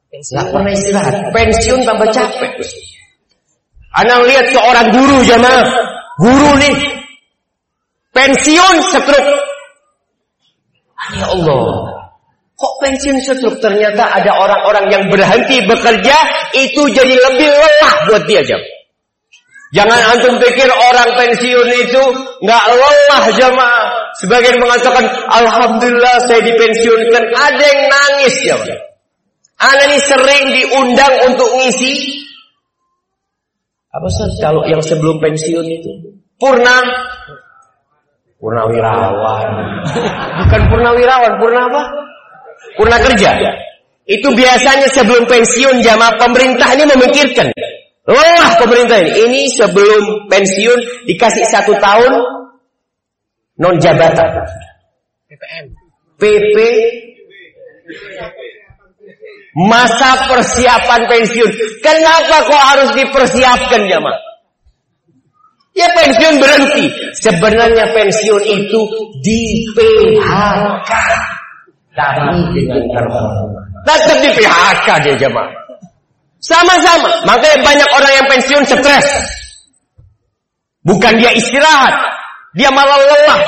Nggak pernah istirahat. Pensiun tambah capek. Anak lihat seorang guru jamaah. Guru nih. Pensiun setruk. Ya Allah. Kok pensiun setruk? Ternyata ada orang-orang yang berhenti bekerja. Itu jadi lebih lelah buat dia jam. Jangan antum pikir orang pensiun itu nggak lelah jamaah. Sebagian mengatakan, Alhamdulillah saya dipensiunkan. Ada yang nangis jamaah. Anak ini sering diundang untuk ngisi apa sih kalau yang sebelum pensiun itu purna purnawirawan. Bukan purnawirawan purna apa? Purna kerja? Itu biasanya sebelum pensiun jamaah pemerintah ini memikirkan. Lelah pemerintah ini. Ini sebelum pensiun dikasih satu tahun non jabatan. PPM PP Masa persiapan pensiun. Kenapa kok harus dipersiapkan jamaah? Ya pensiun berhenti. Sebenarnya pensiun itu di PHK. Tapi dengan terhormat. Tetap di PHK dia jamaah. Sama-sama. Makanya banyak orang yang pensiun stres. Bukan dia istirahat. Dia malah lelah.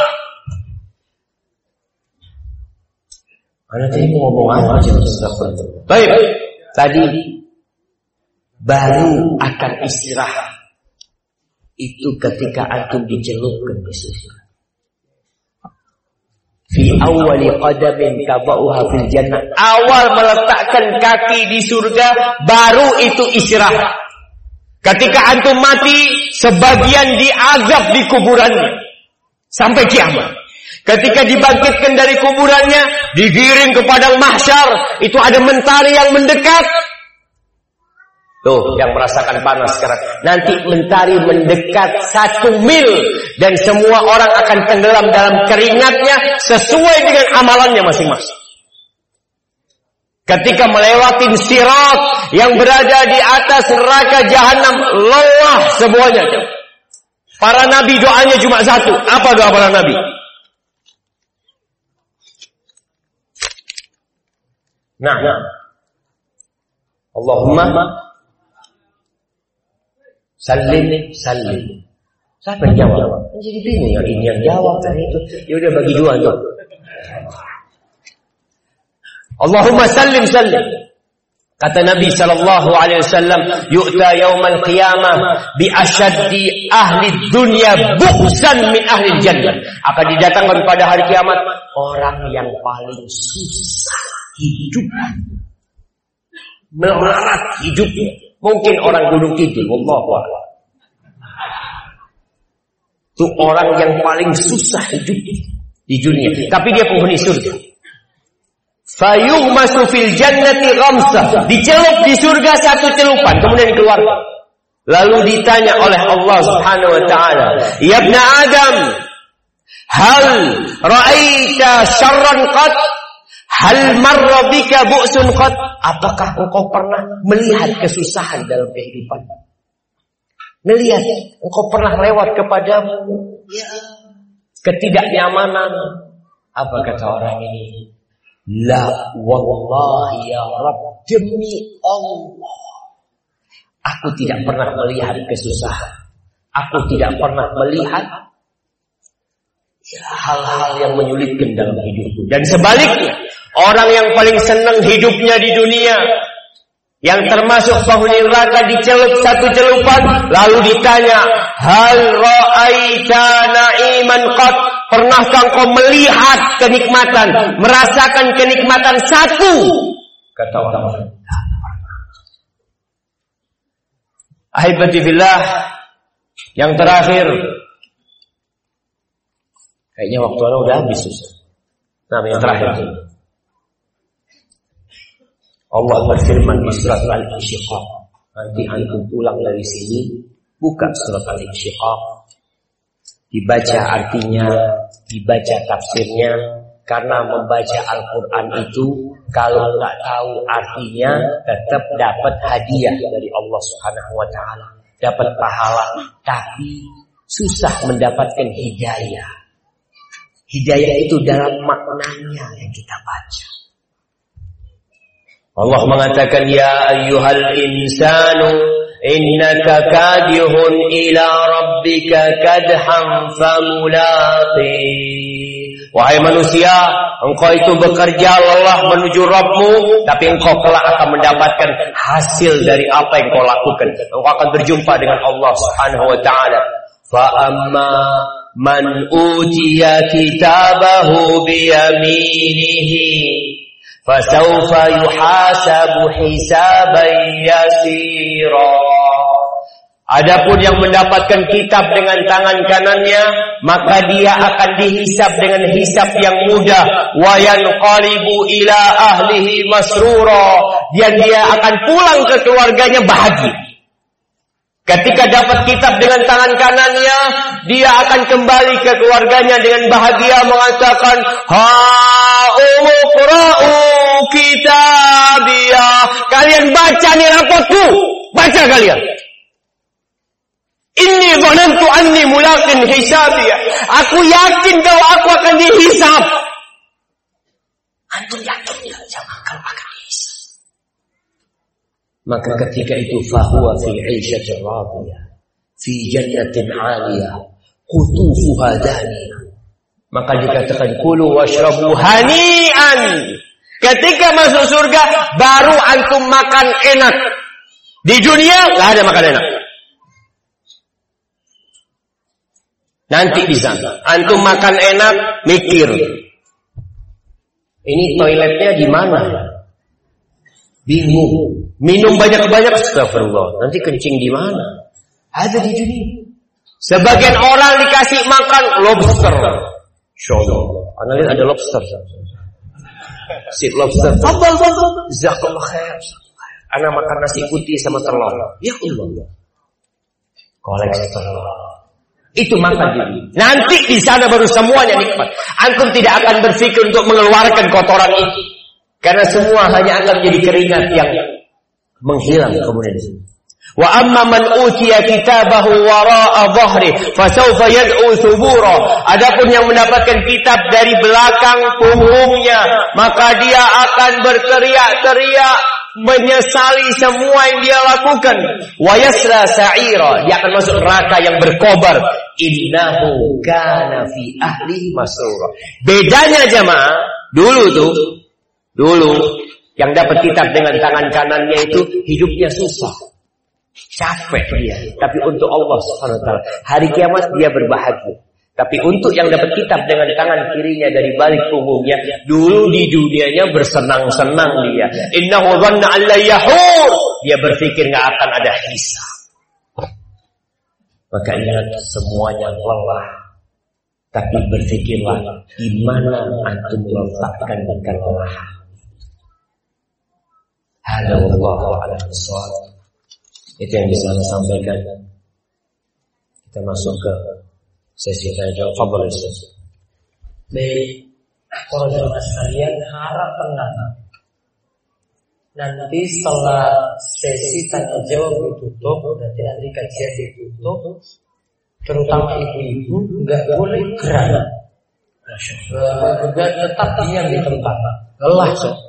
Tadi mau ngomong apa aja Baik, tadi baru akan istirahat. Itu ketika antum dicelupkan ke surga. Fi awali qadamin tabauha fil jannah. Awal meletakkan kaki di surga, baru itu istirahat. Ketika antum mati, sebagian diazab di kuburannya. Sampai kiamat. Ketika dibangkitkan dari kuburannya, digiring ke padang mahsyar, itu ada mentari yang mendekat. Tuh, yang merasakan panas sekarang. Nanti mentari mendekat satu mil dan semua orang akan tenggelam dalam keringatnya sesuai dengan amalannya masing-masing. Ketika melewati sirat yang berada di atas neraka jahanam lelah semuanya. Para nabi doanya cuma satu. Apa doa para nabi? Nah, Allahumma salim salim. Siapa yang jawab? Jadi bingung yang ini yang jawab tadi itu. Ya udah bagi dua tuh. Allahumma salim salim. Kata Nabi sallallahu alaihi wasallam, "Yu'ta yaumal qiyamah bi ashaddi ahli dunya buhsan min ahli jannah." Akan didatangkan pada hari kiamat orang yang paling susah hidup. Melarat hidupnya. Mungkin orang Gunung Kidul, wallahu a'lam. Itu orang yang paling susah hidup di dunia. Tapi dia penghuni surga. Fayuhmasu fil jannati ghamsah. Dicelup di surga satu celupan. Kemudian keluar. Lalu ditanya oleh Allah subhanahu wa ta'ala. Ya Adam. Hal ra'aita syarran qat? Hal marra bika bu'sun qat? Apakah engkau pernah melihat kesusahan dalam kehidupan? Melihat engkau pernah lewat kepadamu ya. ketidaknyamanan. Apa kata orang ini? La wallahi ya Rabb demi Allah. Aku tidak pernah melihat kesusahan. Aku tidak pernah melihat hal-hal yang menyulitkan dalam hidupku. Dan sebaliknya, orang yang paling senang hidupnya di dunia, yang termasuk penghuni neraka dicelup satu celupan, lalu ditanya, hal ra'aita na'iman qat Pernahkah engkau melihat kenikmatan, merasakan kenikmatan satu? Kata orang. Ahibati fillah, yang terakhir, kayaknya waktu anda udah habis. Nah, yang terakhir. Allah berfirman di surat Al-Insyiqaq. Nanti antum pulang dari sini, buka surat Al-Insyiqaq dibaca artinya, dibaca tafsirnya, karena membaca Al-Quran itu kalau nggak tahu artinya tetap dapat hadiah dari Allah Subhanahu Wa Taala, dapat pahala, tapi susah mendapatkan hidayah. Hidayah itu dalam maknanya yang kita baca. Allah mengatakan ya ayyuhal insanu innaka kadihun ila rabbika kadham famulaqi Wahai manusia, engkau itu bekerja lelah menuju Rabbmu, tapi engkau kelak akan mendapatkan hasil dari apa yang kau lakukan. Engkau akan berjumpa dengan Allah Subhanahu wa taala. Fa amma man utiya kitabahu bi yaminihi فسوف يحاسب حسابا يسيرا Adapun yang mendapatkan kitab dengan tangan kanannya, maka dia akan dihisap dengan hisap yang mudah. Wayan qalibu ila ahlihi masrura. Dan dia akan pulang ke keluarganya bahagia. Ketika dapat kitab dengan tangan kanannya, dia akan kembali ke keluarganya dengan bahagia mengatakan, Ha umukra'u kitabiyah. Kalian baca nih rapotku. Baca kalian. Ini zanantu anni mulaqin hisabiyah. Aku yakin bahwa aku akan dihisab. Antum yakin ya jangan kalau akan dihisab. Maka ketika itu fahuwa fi 'ishatin radiyah. Fi jannatin 'aliyah. Qutufuha daniyah. Maka dikatakan kulu washrabu hani'an Ketika masuk surga, baru antum makan enak. Di dunia nggak ada makan enak. Nanti di sana, antum makan enak, mikir. Ini toiletnya di mana? Bingung. Minum banyak-banyak, astagfirullah. Nanti kencing di mana? Ada di dunia. Sebagian orang dikasih makan lobster. Insya Allah. ada lobster. Si lobster. Fadal, fadal. Jazakallah khair. Anak makan nasi putih sama telur. Ya Allah. Koleksi telur. Itu makan diri. Nanti di sana baru semuanya nikmat. Antum tidak akan berpikir untuk mengeluarkan kotoran itu. Karena semua hanya akan menjadi keringat yang menghilang kemudian. Wa amma man utiya kitabahu wara'a dhahri fasawfa yad'u thubura. Adapun yang mendapatkan kitab dari belakang punggungnya, maka dia akan berteriak-teriak menyesali semua yang dia lakukan. Wa yasla sa'ira, dia akan masuk neraka yang berkobar. Innahu kana fi ahli masrura. Bedanya jemaah, dulu tuh, dulu Yang dapat kitab dengan tangan kanannya itu hidupnya susah. Capek dia. Tapi untuk Allah SWT. Hari kiamat dia berbahagia. Tapi untuk yang dapat kitab dengan tangan kirinya dari balik punggungnya, dulu di dunianya bersenang-senang dia. Innahu dhanna an yahur. Dia berpikir nggak akan ada hisab. Maka ingat semuanya lelah. Tapi berpikirlah di mana antum meletakkan kelelahan. Hada wallahu a'lam Itu yang bisa saya sampaikan. Kita masuk ke sesi tanya jawab. Fadhal Ustaz. Baik, para jemaah sekalian harap tenang. Nanti setelah sesi tanya jawab ditutup, nanti nanti kajian ditutup, terutama ibu-ibu nggak boleh gerak. Juga tetap diam di tempat. Lelah, so.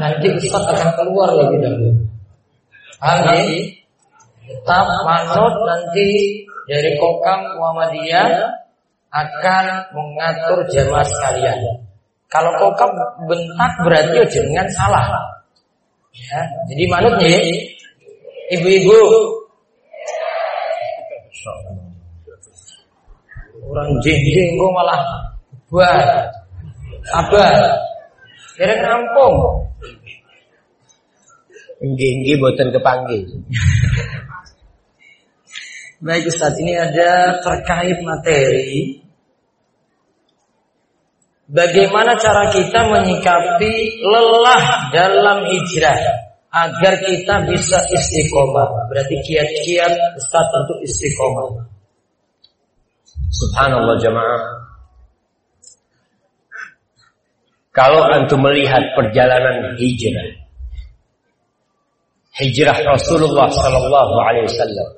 Nanti Ustaz akan keluar lebih dahulu. Paham ya? Tetap manut nanti dari Kokam Muhammadiyah akan mengatur jamaah sekalian. Kalau Kokam bentak berarti jangan salah. Ya, jadi manut ya. Ibu-ibu. Orang jengking kok malah buat apa? Kira rampung. Enggih-enggih boten kepanggil. Baik Ustaz, ini ada terkait materi Bagaimana cara kita menyikapi lelah dalam hijrah agar kita bisa istiqomah. Berarti kiat-kiat Ustaz untuk istiqomah. Subhanallah jamaah. Kalau antum melihat perjalanan hijrah, hijrah Rasulullah Sallallahu Alaihi Wasallam,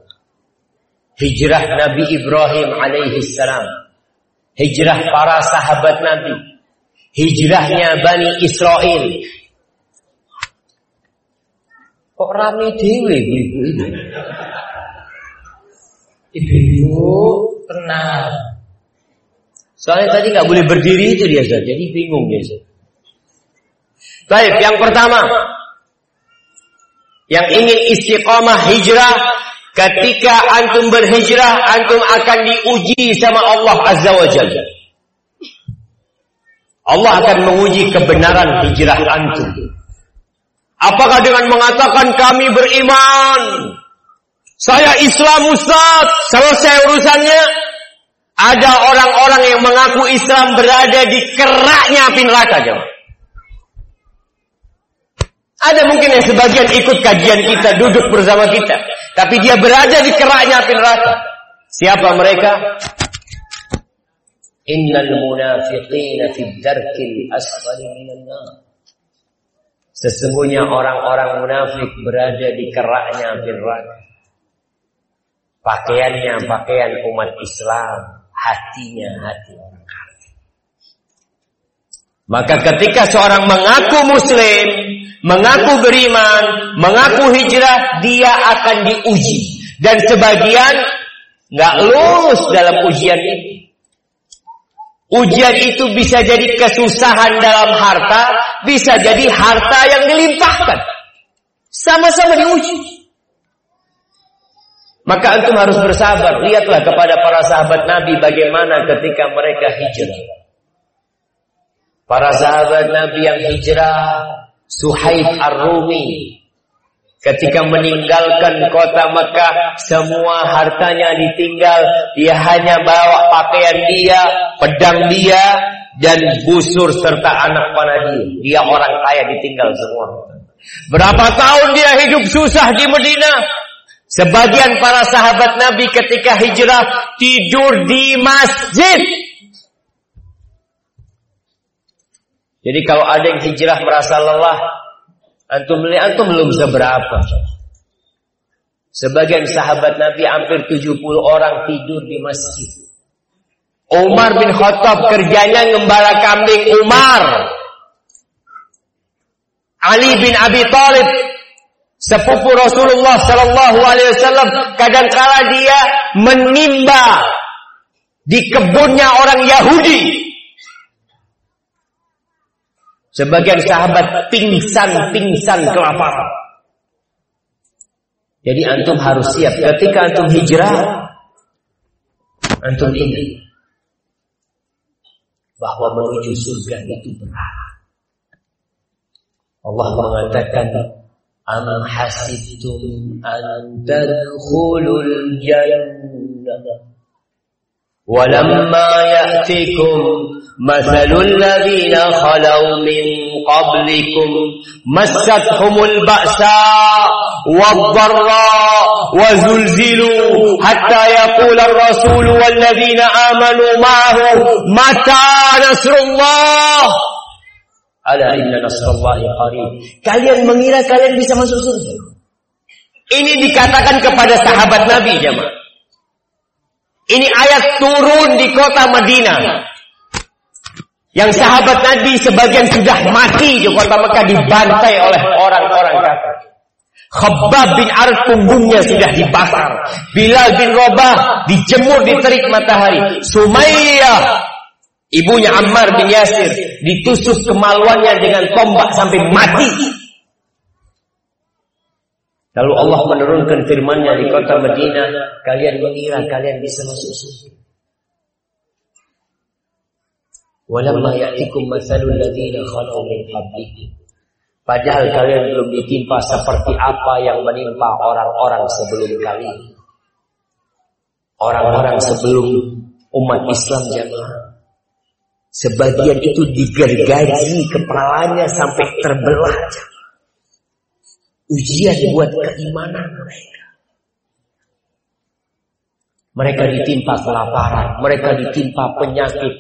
hijrah Nabi Ibrahim Alaihi Salam, hijrah para sahabat Nabi, hijrahnya Bani Israel. Kok rame dewe ibu-ibu itu? Ibu-ibu tenang. Soalnya tadi nggak boleh berdiri itu dia jadi bingung dia. Baik, yang pertama, yang ingin istiqamah hijrah, ketika antum berhijrah, antum akan diuji sama Allah Azza wa Jalla. Allah akan menguji kebenaran hijrah antum. Apakah dengan mengatakan kami beriman, saya Islam Ustaz, selesai urusannya? Ada orang-orang yang mengaku Islam berada di keraknya api neraka. Ada mungkin yang sebagian ikut kajian kita, duduk bersama kita. Tapi dia berada di keraknya api neraka. Siapa mereka? Innal munafiqina fi darkil asfali minan nar. Sesungguhnya orang-orang munafik berada di keraknya api neraka. Pakaiannya pakaian umat Islam, hatinya hati orang kafir. Maka ketika seorang mengaku muslim, mengaku beriman, mengaku hijrah, dia akan diuji. Dan sebagian nggak lulus dalam ujian ini. Ujian itu bisa jadi kesusahan dalam harta, bisa jadi harta yang dilimpahkan. Sama-sama diuji. Maka antum harus bersabar. Lihatlah kepada para sahabat Nabi bagaimana ketika mereka hijrah. Para sahabat Nabi yang hijrah, Suhaib Ar-Rumi. Ketika meninggalkan kota Mekah semua hartanya ditinggal. Dia hanya bawa pakaian dia pedang dia dan busur serta anak panah dia dia orang kaya ditinggal semua. Berapa tahun dia hidup susah di Medina? Sebagian para sahabat Nabi ketika hijrah tidur di masjid Jadi kalau ada yang hijrah merasa lelah, antum melihat antum belum seberapa. Sebagian sahabat Nabi hampir 70 orang tidur di masjid. Umar bin Khattab kerjanya ngembala kambing Umar. Ali bin Abi Thalib sepupu Rasulullah Sallallahu Alaihi Wasallam kadangkala dia menimba di kebunnya orang Yahudi Sebagian sahabat pingsan-pingsan kelaparan. Jadi antum harus siap ketika antum hijrah. Antum ingat bahwa menuju surga itu berat. Allah mengatakan Am hasibtum an tadkhulul jannah ولما يأتكم مثل الذين خلوا من قبلكم مستهم البأساء والضراء وزلزلوا حتى يقول الرسول والذين آمنوا معه متى نصر الله Ala inna nasrallahi qarib. Kalian mengira kalian bisa masuk surga. Ini dikatakan kepada sahabat Nabi jemaah. Ini ayat turun di kota Madinah. Yang sahabat Nabi sebagian sudah mati di kota Mekah dibantai oleh orang-orang kafir. Khabbab bin Arad punggungnya sudah dibakar. Bilal bin Robah dijemur di terik matahari. Sumayyah ibunya Ammar bin Yasir ditusuk kemaluannya dengan tombak sampai mati. Lalu Allah menurunkan firman-Nya di kota Madinah, kalian mengira kalian bisa masuk surga. Walamma ya'tikum mathalul ladzina khalu min. Padahal kalian belum ditimpa seperti apa yang menimpa orang-orang sebelum kalian. Orang-orang sebelum umat Islam jamaah. Sebagian itu digergaji kepalanya sampai terbelah. Ujian buat keimanan mereka. Mereka ditimpa kelaparan, mereka ditimpa penyakit,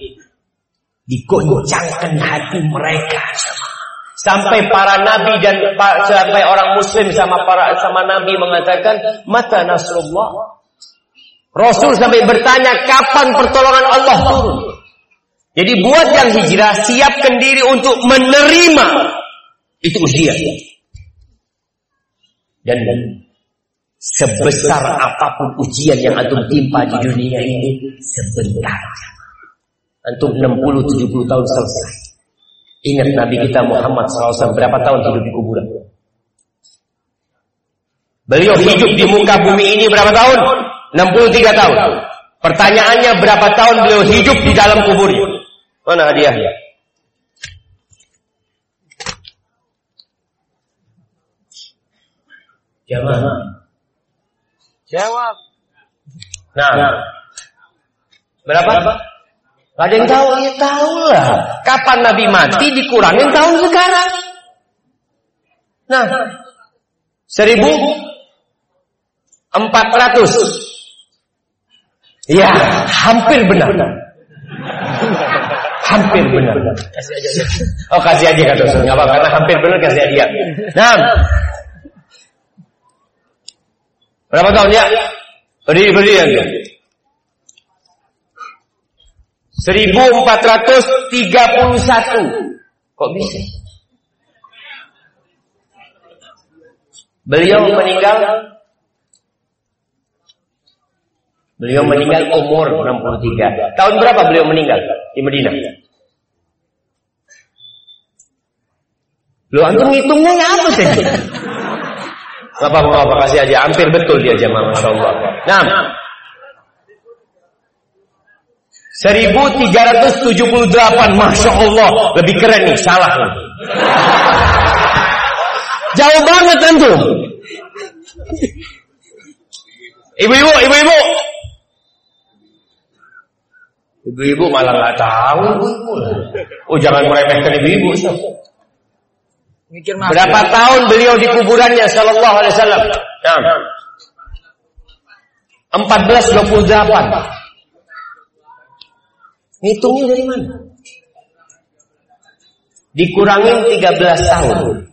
digoncangkan hati mereka. Sampai para nabi dan sampai orang muslim sama para sama nabi mengatakan mata nasrullah. Rasul sampai bertanya kapan pertolongan Allah turun. Jadi buat yang hijrah siapkan diri untuk menerima itu ujian. Dan sebesar apa pun ujian yang antum timpa di dunia ini sebentar. Antum 60-70 tahun selesai. Ingat Nabi kita Muhammad SAW berapa tahun hidup di kuburan? Beliau hidup di muka bumi ini berapa tahun? 63 tahun. Pertanyaannya berapa tahun beliau hidup di dalam kuburnya? Mana hadiahnya? Jawab. Jawab. Nah. nah. Berapa? Berapa? Ada yang tahu? Ya tahu lah. Kapan Nabi mati dikurangin tahun sekarang. Nah. Seribu empat ratus. Ya, hampir benar. Hampir benar. Oh kasih aja kata Ustaz. Enggak apa karena hampir benar kasih aja. Nah, Berapa tahun ya? Berdiri berdiri ya. 1431. Kok bisa? Beliau meninggal Beliau meninggal umur 63. Tahun berapa beliau meninggal di Madinah? Lu antum ngitungnya apa sih? Bapak apa kasih aja, hampir betul dia jamaah, masya Allah. Nah, 1378 Masya Allah. Lebih keren nih Salah lah Jauh banget tentu Ibu-ibu Ibu-ibu. Ibu-ibu malah nggak tahu. Oh jangan meremehkan ibu-ibu Berapa tahun beliau di kuburannya sallallahu alaihi wasallam? Nah. 1428. Ngitungnya dari mana? Dikurangin 13 tahun.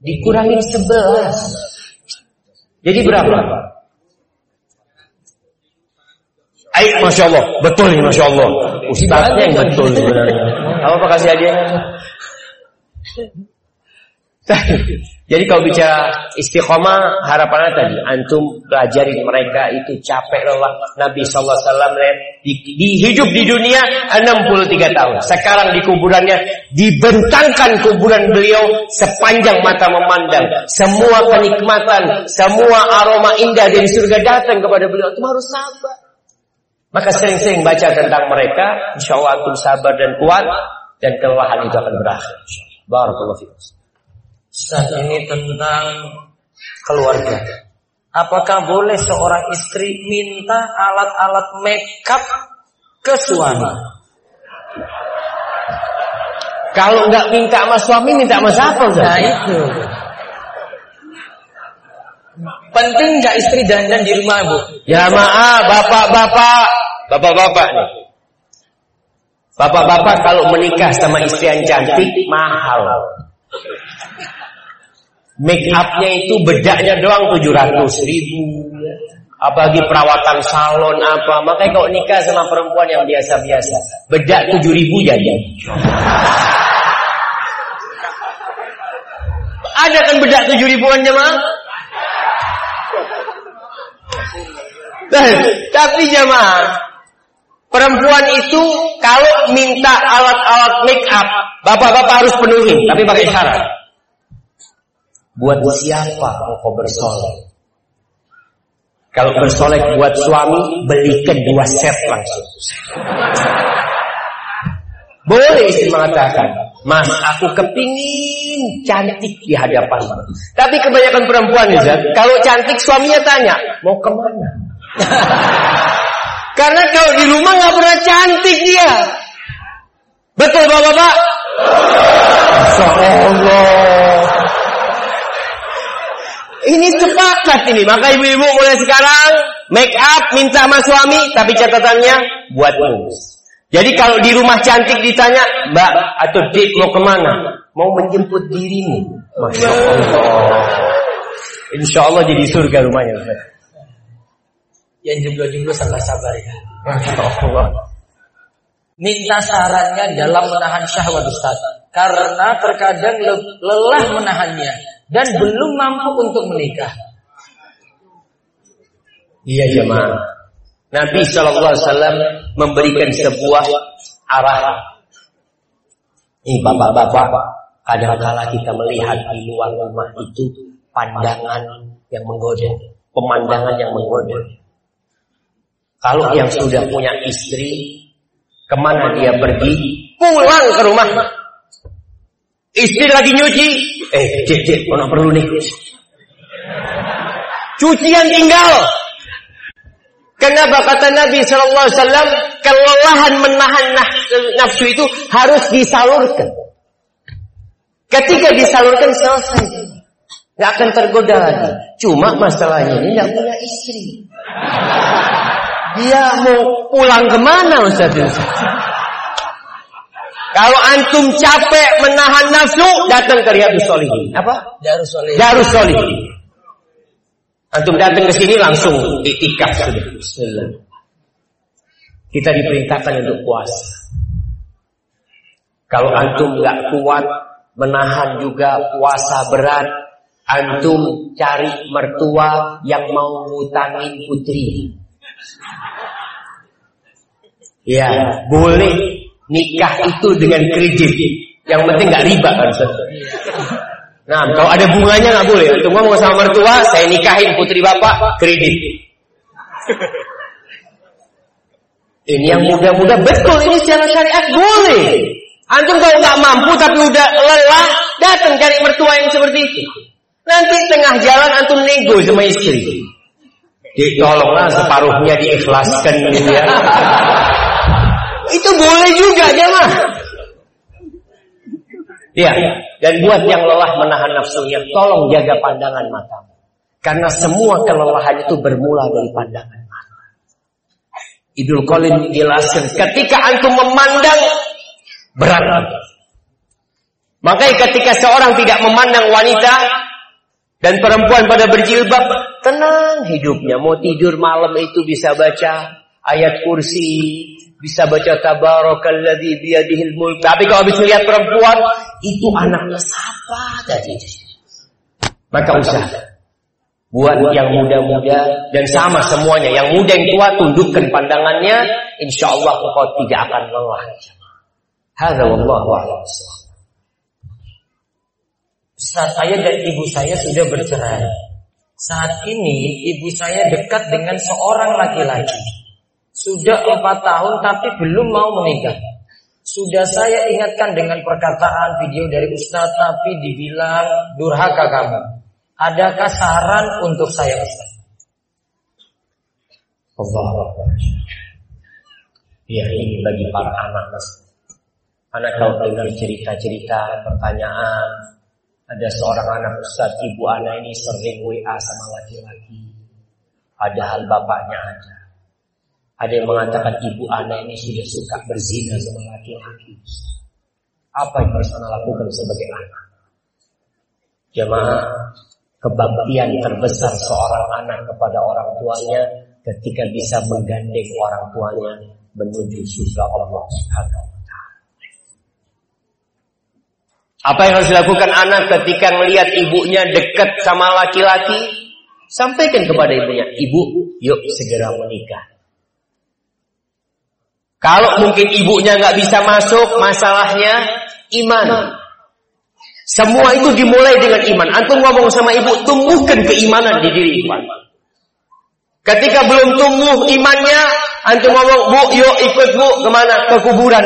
Dikurangin 11. Jadi berapa? Aik, Masya Allah. Betul nih, Masya Allah. Ustaznya yang betul sebenarnya. Apa apa kasih hadiah? Jadi kalau bicara istiqomah, harapannya tadi antum pelajari mereka itu capek lelah. Nabi wasallam di, di hidup di dunia 63 tahun. Sekarang di kuburannya dibentangkan kuburan beliau sepanjang mata memandang. Semua kenikmatan, semua aroma indah dari surga datang kepada beliau. Itu harus sabar. Maka sering-sering baca tentang mereka, insya Allah antum sabar dan kuat dan kelelahan itu akan berakhir. Barakallahu fikum. Saat ini tentang keluarga. Apakah boleh seorang istri minta alat-alat makeup ke suami? Kalau nggak minta sama suami, minta sama siapa? Nah itu. Penting nggak istri dandan di rumah bu? Ya maaf, bapak-bapak, bapak-bapak nih. Bapak-bapak kalau menikah sama istri yang cantik mahal. Make upnya itu bedaknya doang 700 ribu. Apalagi perawatan salon apa. Makanya kalau nikah sama perempuan yang biasa-biasa. Bedak 7 ribu jadi. Ada kan bedak 7 ribuan jemaah? Nah, tapi jemaah. Perempuan itu kalau minta alat-alat make up, bapak-bapak harus penuhi, tapi pakai syarat. Buat siapa engkau bersolek? Kalau bersolek buat suami, belikan dua set langsung. Boleh istri mengatakan, Mas, aku kepingin cantik di hadapan. Tapi kebanyakan perempuan, Zat, kalau cantik suaminya tanya, mau ke mana? Karena kalau di rumah nggak pernah cantik dia. Betul bapak-bapak? Allah. Ini sepakat ini. Maka ibu-ibu mulai sekarang make up minta sama suami, tapi catatannya buat mulus. Jadi kalau di rumah cantik ditanya, Mbak atau Dik mau ke mana? Mau menjemput dirimu. Masya Allah. Insya Allah jadi surga rumahnya. Yang jomblo-jomblo sabar-sabar ya. Masya Allah. Minta sarannya dalam menahan syahwat Ustaz. Karena terkadang lelah menahannya dan belum mampu untuk menikah. Iya jemaah. Nabi Shallallahu Alaihi Wasallam memberikan sebuah arah. Ini bapak-bapak, kadang-kala kita melihat di luar rumah itu pandangan yang menggoda, pemandangan yang menggoda. Kalau yang sudah punya istri, ke mana dia pergi? Pulang ke rumah. Istri lagi nyuci, Eh, cek, cek, mana perlu nih. Cucian tinggal. Kenapa kata Nabi Shallallahu Alaihi Wasallam kelelahan menahan nafsu itu harus disalurkan. Ketika disalurkan selesai, nggak akan tergoda lagi. Cuma masalahnya ini nggak punya istri. Dia mau pulang ke mana Ustaz? Kalau antum capek menahan nafsu, datang ke Riyadus Solihin. Apa? Darus Solihin. Darus Solihin. Antum datang ke sini langsung itikaf sudah. Bismillah. Kita diperintahkan untuk puasa. Kalau antum nggak kuat menahan juga puasa berat, antum cari mertua yang mau ngutangin putri. Ya, boleh nikah itu dengan kredit. Yang penting nggak riba kan Nah, kalau ada bunganya nggak boleh. Untuk ngomong sama mertua, saya nikahin putri bapak kredit. Ini yang muda-muda betul ini secara syariat boleh. Antum kalau nggak mampu tapi udah lelah, datang cari mertua yang seperti itu. Nanti tengah jalan antum nego sama istri. Ditolonglah separuhnya diikhlaskan ya. Itu boleh juga jemaah. Ya, dan buat yang lelah menahan nafsunya, tolong jaga pandangan matamu. Karena semua kelelahan itu bermula dari pandangan mata. Idul Qalim jelaskan, ketika antum memandang berat. Makanya ketika seorang tidak memandang wanita dan perempuan pada berjilbab, tenang hidupnya. Mau tidur malam itu bisa baca ayat kursi, bisa baca tabarakalladzi biyadihil mulk. Tapi kalau habis lihat perempuan, itu anaknya siapa tadi? Maka usaha. Buat yang muda-muda dan sama semuanya. Yang muda yang tua tundukkan pandangannya. Insya Allah engkau tidak akan lelah. Hadza wallahu a'lam. Saat saya dan ibu saya sudah bercerai. Saat ini ibu saya dekat dengan seorang laki-laki. Sudah empat tahun tapi belum mau menikah. Sudah saya ingatkan dengan perkataan video dari Ustadz tapi dibilang durhaka kamu. Adakah saran untuk saya Ustadz? Allah Ya ini bagi para anak mas. Anak tahu dengar cerita-cerita, pertanyaan. Ada seorang anak Ustadz, ibu anak ini sering WA sama laki-laki. Ada hal bapaknya ada. Ada yang mengatakan ibu anak ini sudah suka berzina sama laki-laki. Apa yang harus anak lakukan sebagai anak? Jemaah, kebaktian terbesar seorang anak kepada orang tuanya ketika bisa menggandeng orang tuanya menuju surga Allah Subhanahu. Apa yang harus dilakukan anak ketika melihat ibunya dekat sama laki-laki? Sampaikan kepada ibunya, "Ibu, yuk segera menikah." Kalau mungkin ibunya nggak bisa masuk, masalahnya iman. Semua itu dimulai dengan iman. Antum ngomong sama ibu, tumbuhkan keimanan di diri ibu. Ketika belum tumbuh imannya, antum ngomong, bu, yuk ikut bu, ke mana? Ke kuburan.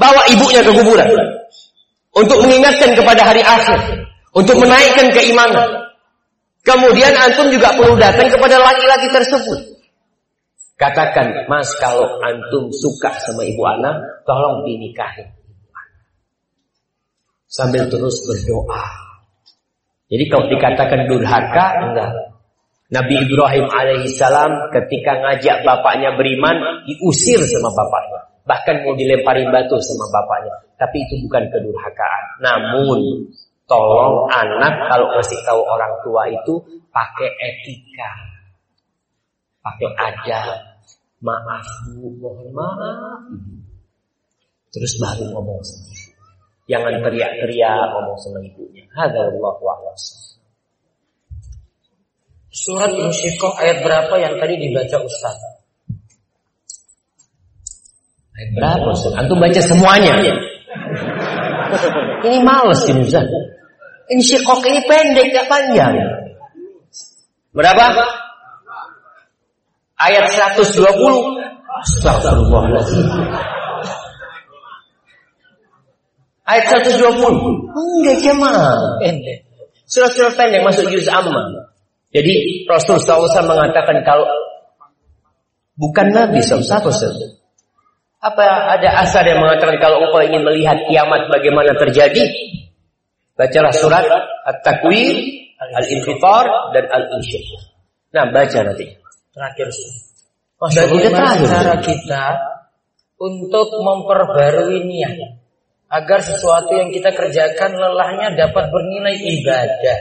Bawa ibunya ke kuburan. Untuk mengingatkan kepada hari akhir. Untuk menaikkan keimanan. Kemudian antum juga perlu datang kepada laki-laki tersebut. Katakan, mas kalau antum suka sama ibu anak, tolong dinikahin Sambil terus berdoa. Jadi kalau dikatakan durhaka, enggak. Nabi Ibrahim alaihissalam ketika ngajak bapaknya beriman, diusir sama bapaknya. Bahkan mau dilempari batu sama bapaknya. Tapi itu bukan kedurhakaan. Namun, tolong anak kalau masih tahu orang tua itu pakai etika. Pakai adab Maaf bu, mohon maaf. Terus baru ngomong sama ibu. Jangan teriak-teriak ngomong sama ibunya. Hadza wallahu. Surat Insyiqaq ayat berapa yang tadi dibaca Ustaz? Ayat berapa Ustaz? Antum baca semuanya. ini males ini Ustaz. Insyiqaq ini pendek, gak panjang. Berapa? Ayat 120. Astagfirullahaladzim. Ayat 120. Enggak jemaah. Pendek. Surat-surat pendek masuk juz amma. Jadi Rasul SAW mengatakan kalau bukan Nabi SAW. Apa ada asar yang mengatakan kalau engkau ingin melihat kiamat bagaimana terjadi? Bacalah surat At-Takwir, Al-Infitar, dan Al-Insyiqaq. Nah, baca nanti. Terakhir Bagaimana cara kita untuk memperbarui niat agar sesuatu yang kita kerjakan lelahnya dapat bernilai ibadah.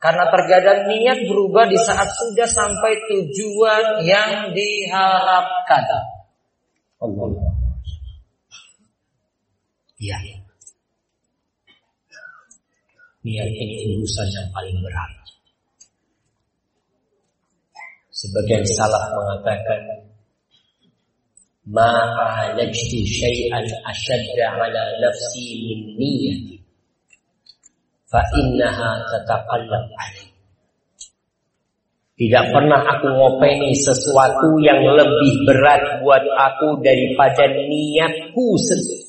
Karena terkadang niat berubah di saat sudah sampai tujuan yang diharapkan. Allah. Iya. Niat ini urusan yang paling berat. Sebagian salah mengatakan Ma'alajtu syai'an ashadda ala nafsi min niyati Fa innaha tataqallab alaih Tidak pernah aku ngopeni sesuatu yang lebih berat buat aku daripada niatku sendiri.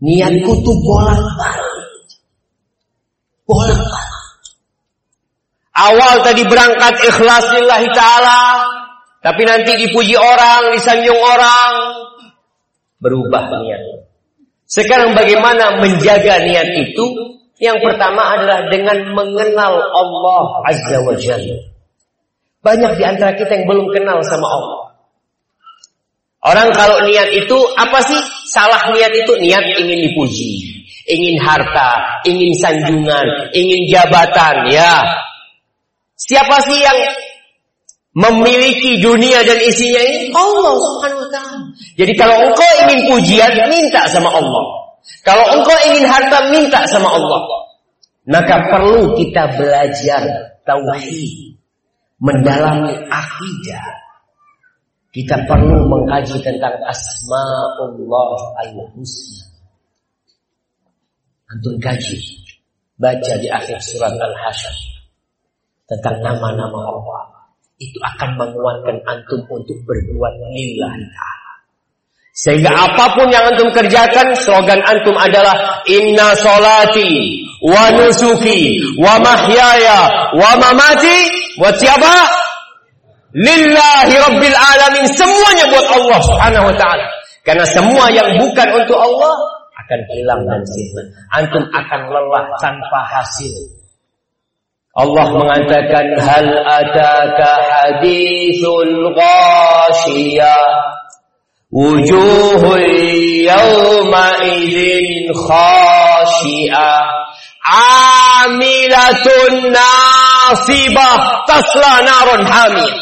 Niatku tuh bolak-balik. Bolak-balik. Awal tadi berangkat ikhlas lillahi ta'ala. Tapi nanti dipuji orang, disanjung orang. Berubah niat. Sekarang bagaimana menjaga niat itu? Yang pertama adalah dengan mengenal Allah Azza wa Jalla. Banyak di antara kita yang belum kenal sama Allah. Orang kalau niat itu apa sih? Salah niat itu niat ingin dipuji, ingin harta, ingin sanjungan, ingin jabatan, ya. Siapa sih yang memiliki dunia dan isinya ini? Allah Subhanahu wa taala. Jadi kalau engkau ingin pujian, minta sama Allah. Kalau engkau ingin harta, minta sama Allah. Maka perlu kita belajar tauhid, mendalami akidah. Kita perlu mengkaji tentang asmaullah al-husna. Antum kaji, baca di akhir surat Al-Hasyr tentang nama-nama Allah. Itu akan menguatkan antum untuk berbuat lillahi ta'ala. Sehingga apa pun yang antum kerjakan, slogan antum adalah Inna solati wa nusuki wa mahyaya wa mamati buat siapa? Lillahi rabbil alamin. Semuanya buat Allah subhanahu wa ta'ala. Karena semua yang bukan untuk Allah akan hilang dan sirna. Antum akan lelah tanpa hasil. Allah mengatakan hal adaka hadithul ghashiyah Wujuhul yawmaidin khashi'ah Amilatun nasibah tasla narun hamil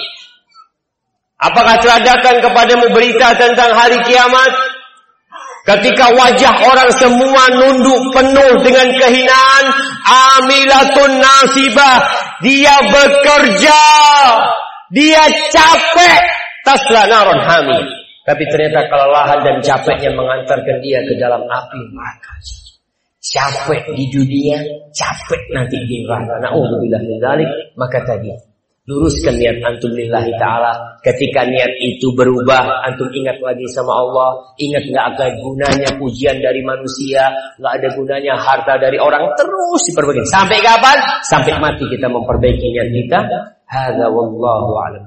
Apakah teradakan kepadamu berita tentang hari kiamat? Ketika wajah orang semua nunduk penuh dengan kehinaan, amilatun nasibah, dia bekerja, dia capek, tasla narun hamil. Tapi ternyata kelelahan dan capeknya mengantarkan dia ke dalam api neraka. Capek di dunia, capek nanti di neraka. Nauzubillah min Maka tadi luruskan niat antum lillahi taala. Ketika niat itu berubah, antum ingat lagi sama Allah, ingat nggak ada gunanya pujian dari manusia, nggak ada gunanya harta dari orang terus diperbaiki. Sampai kapan? Sampai mati kita memperbaiki niat kita. Hadza wallahu a'lam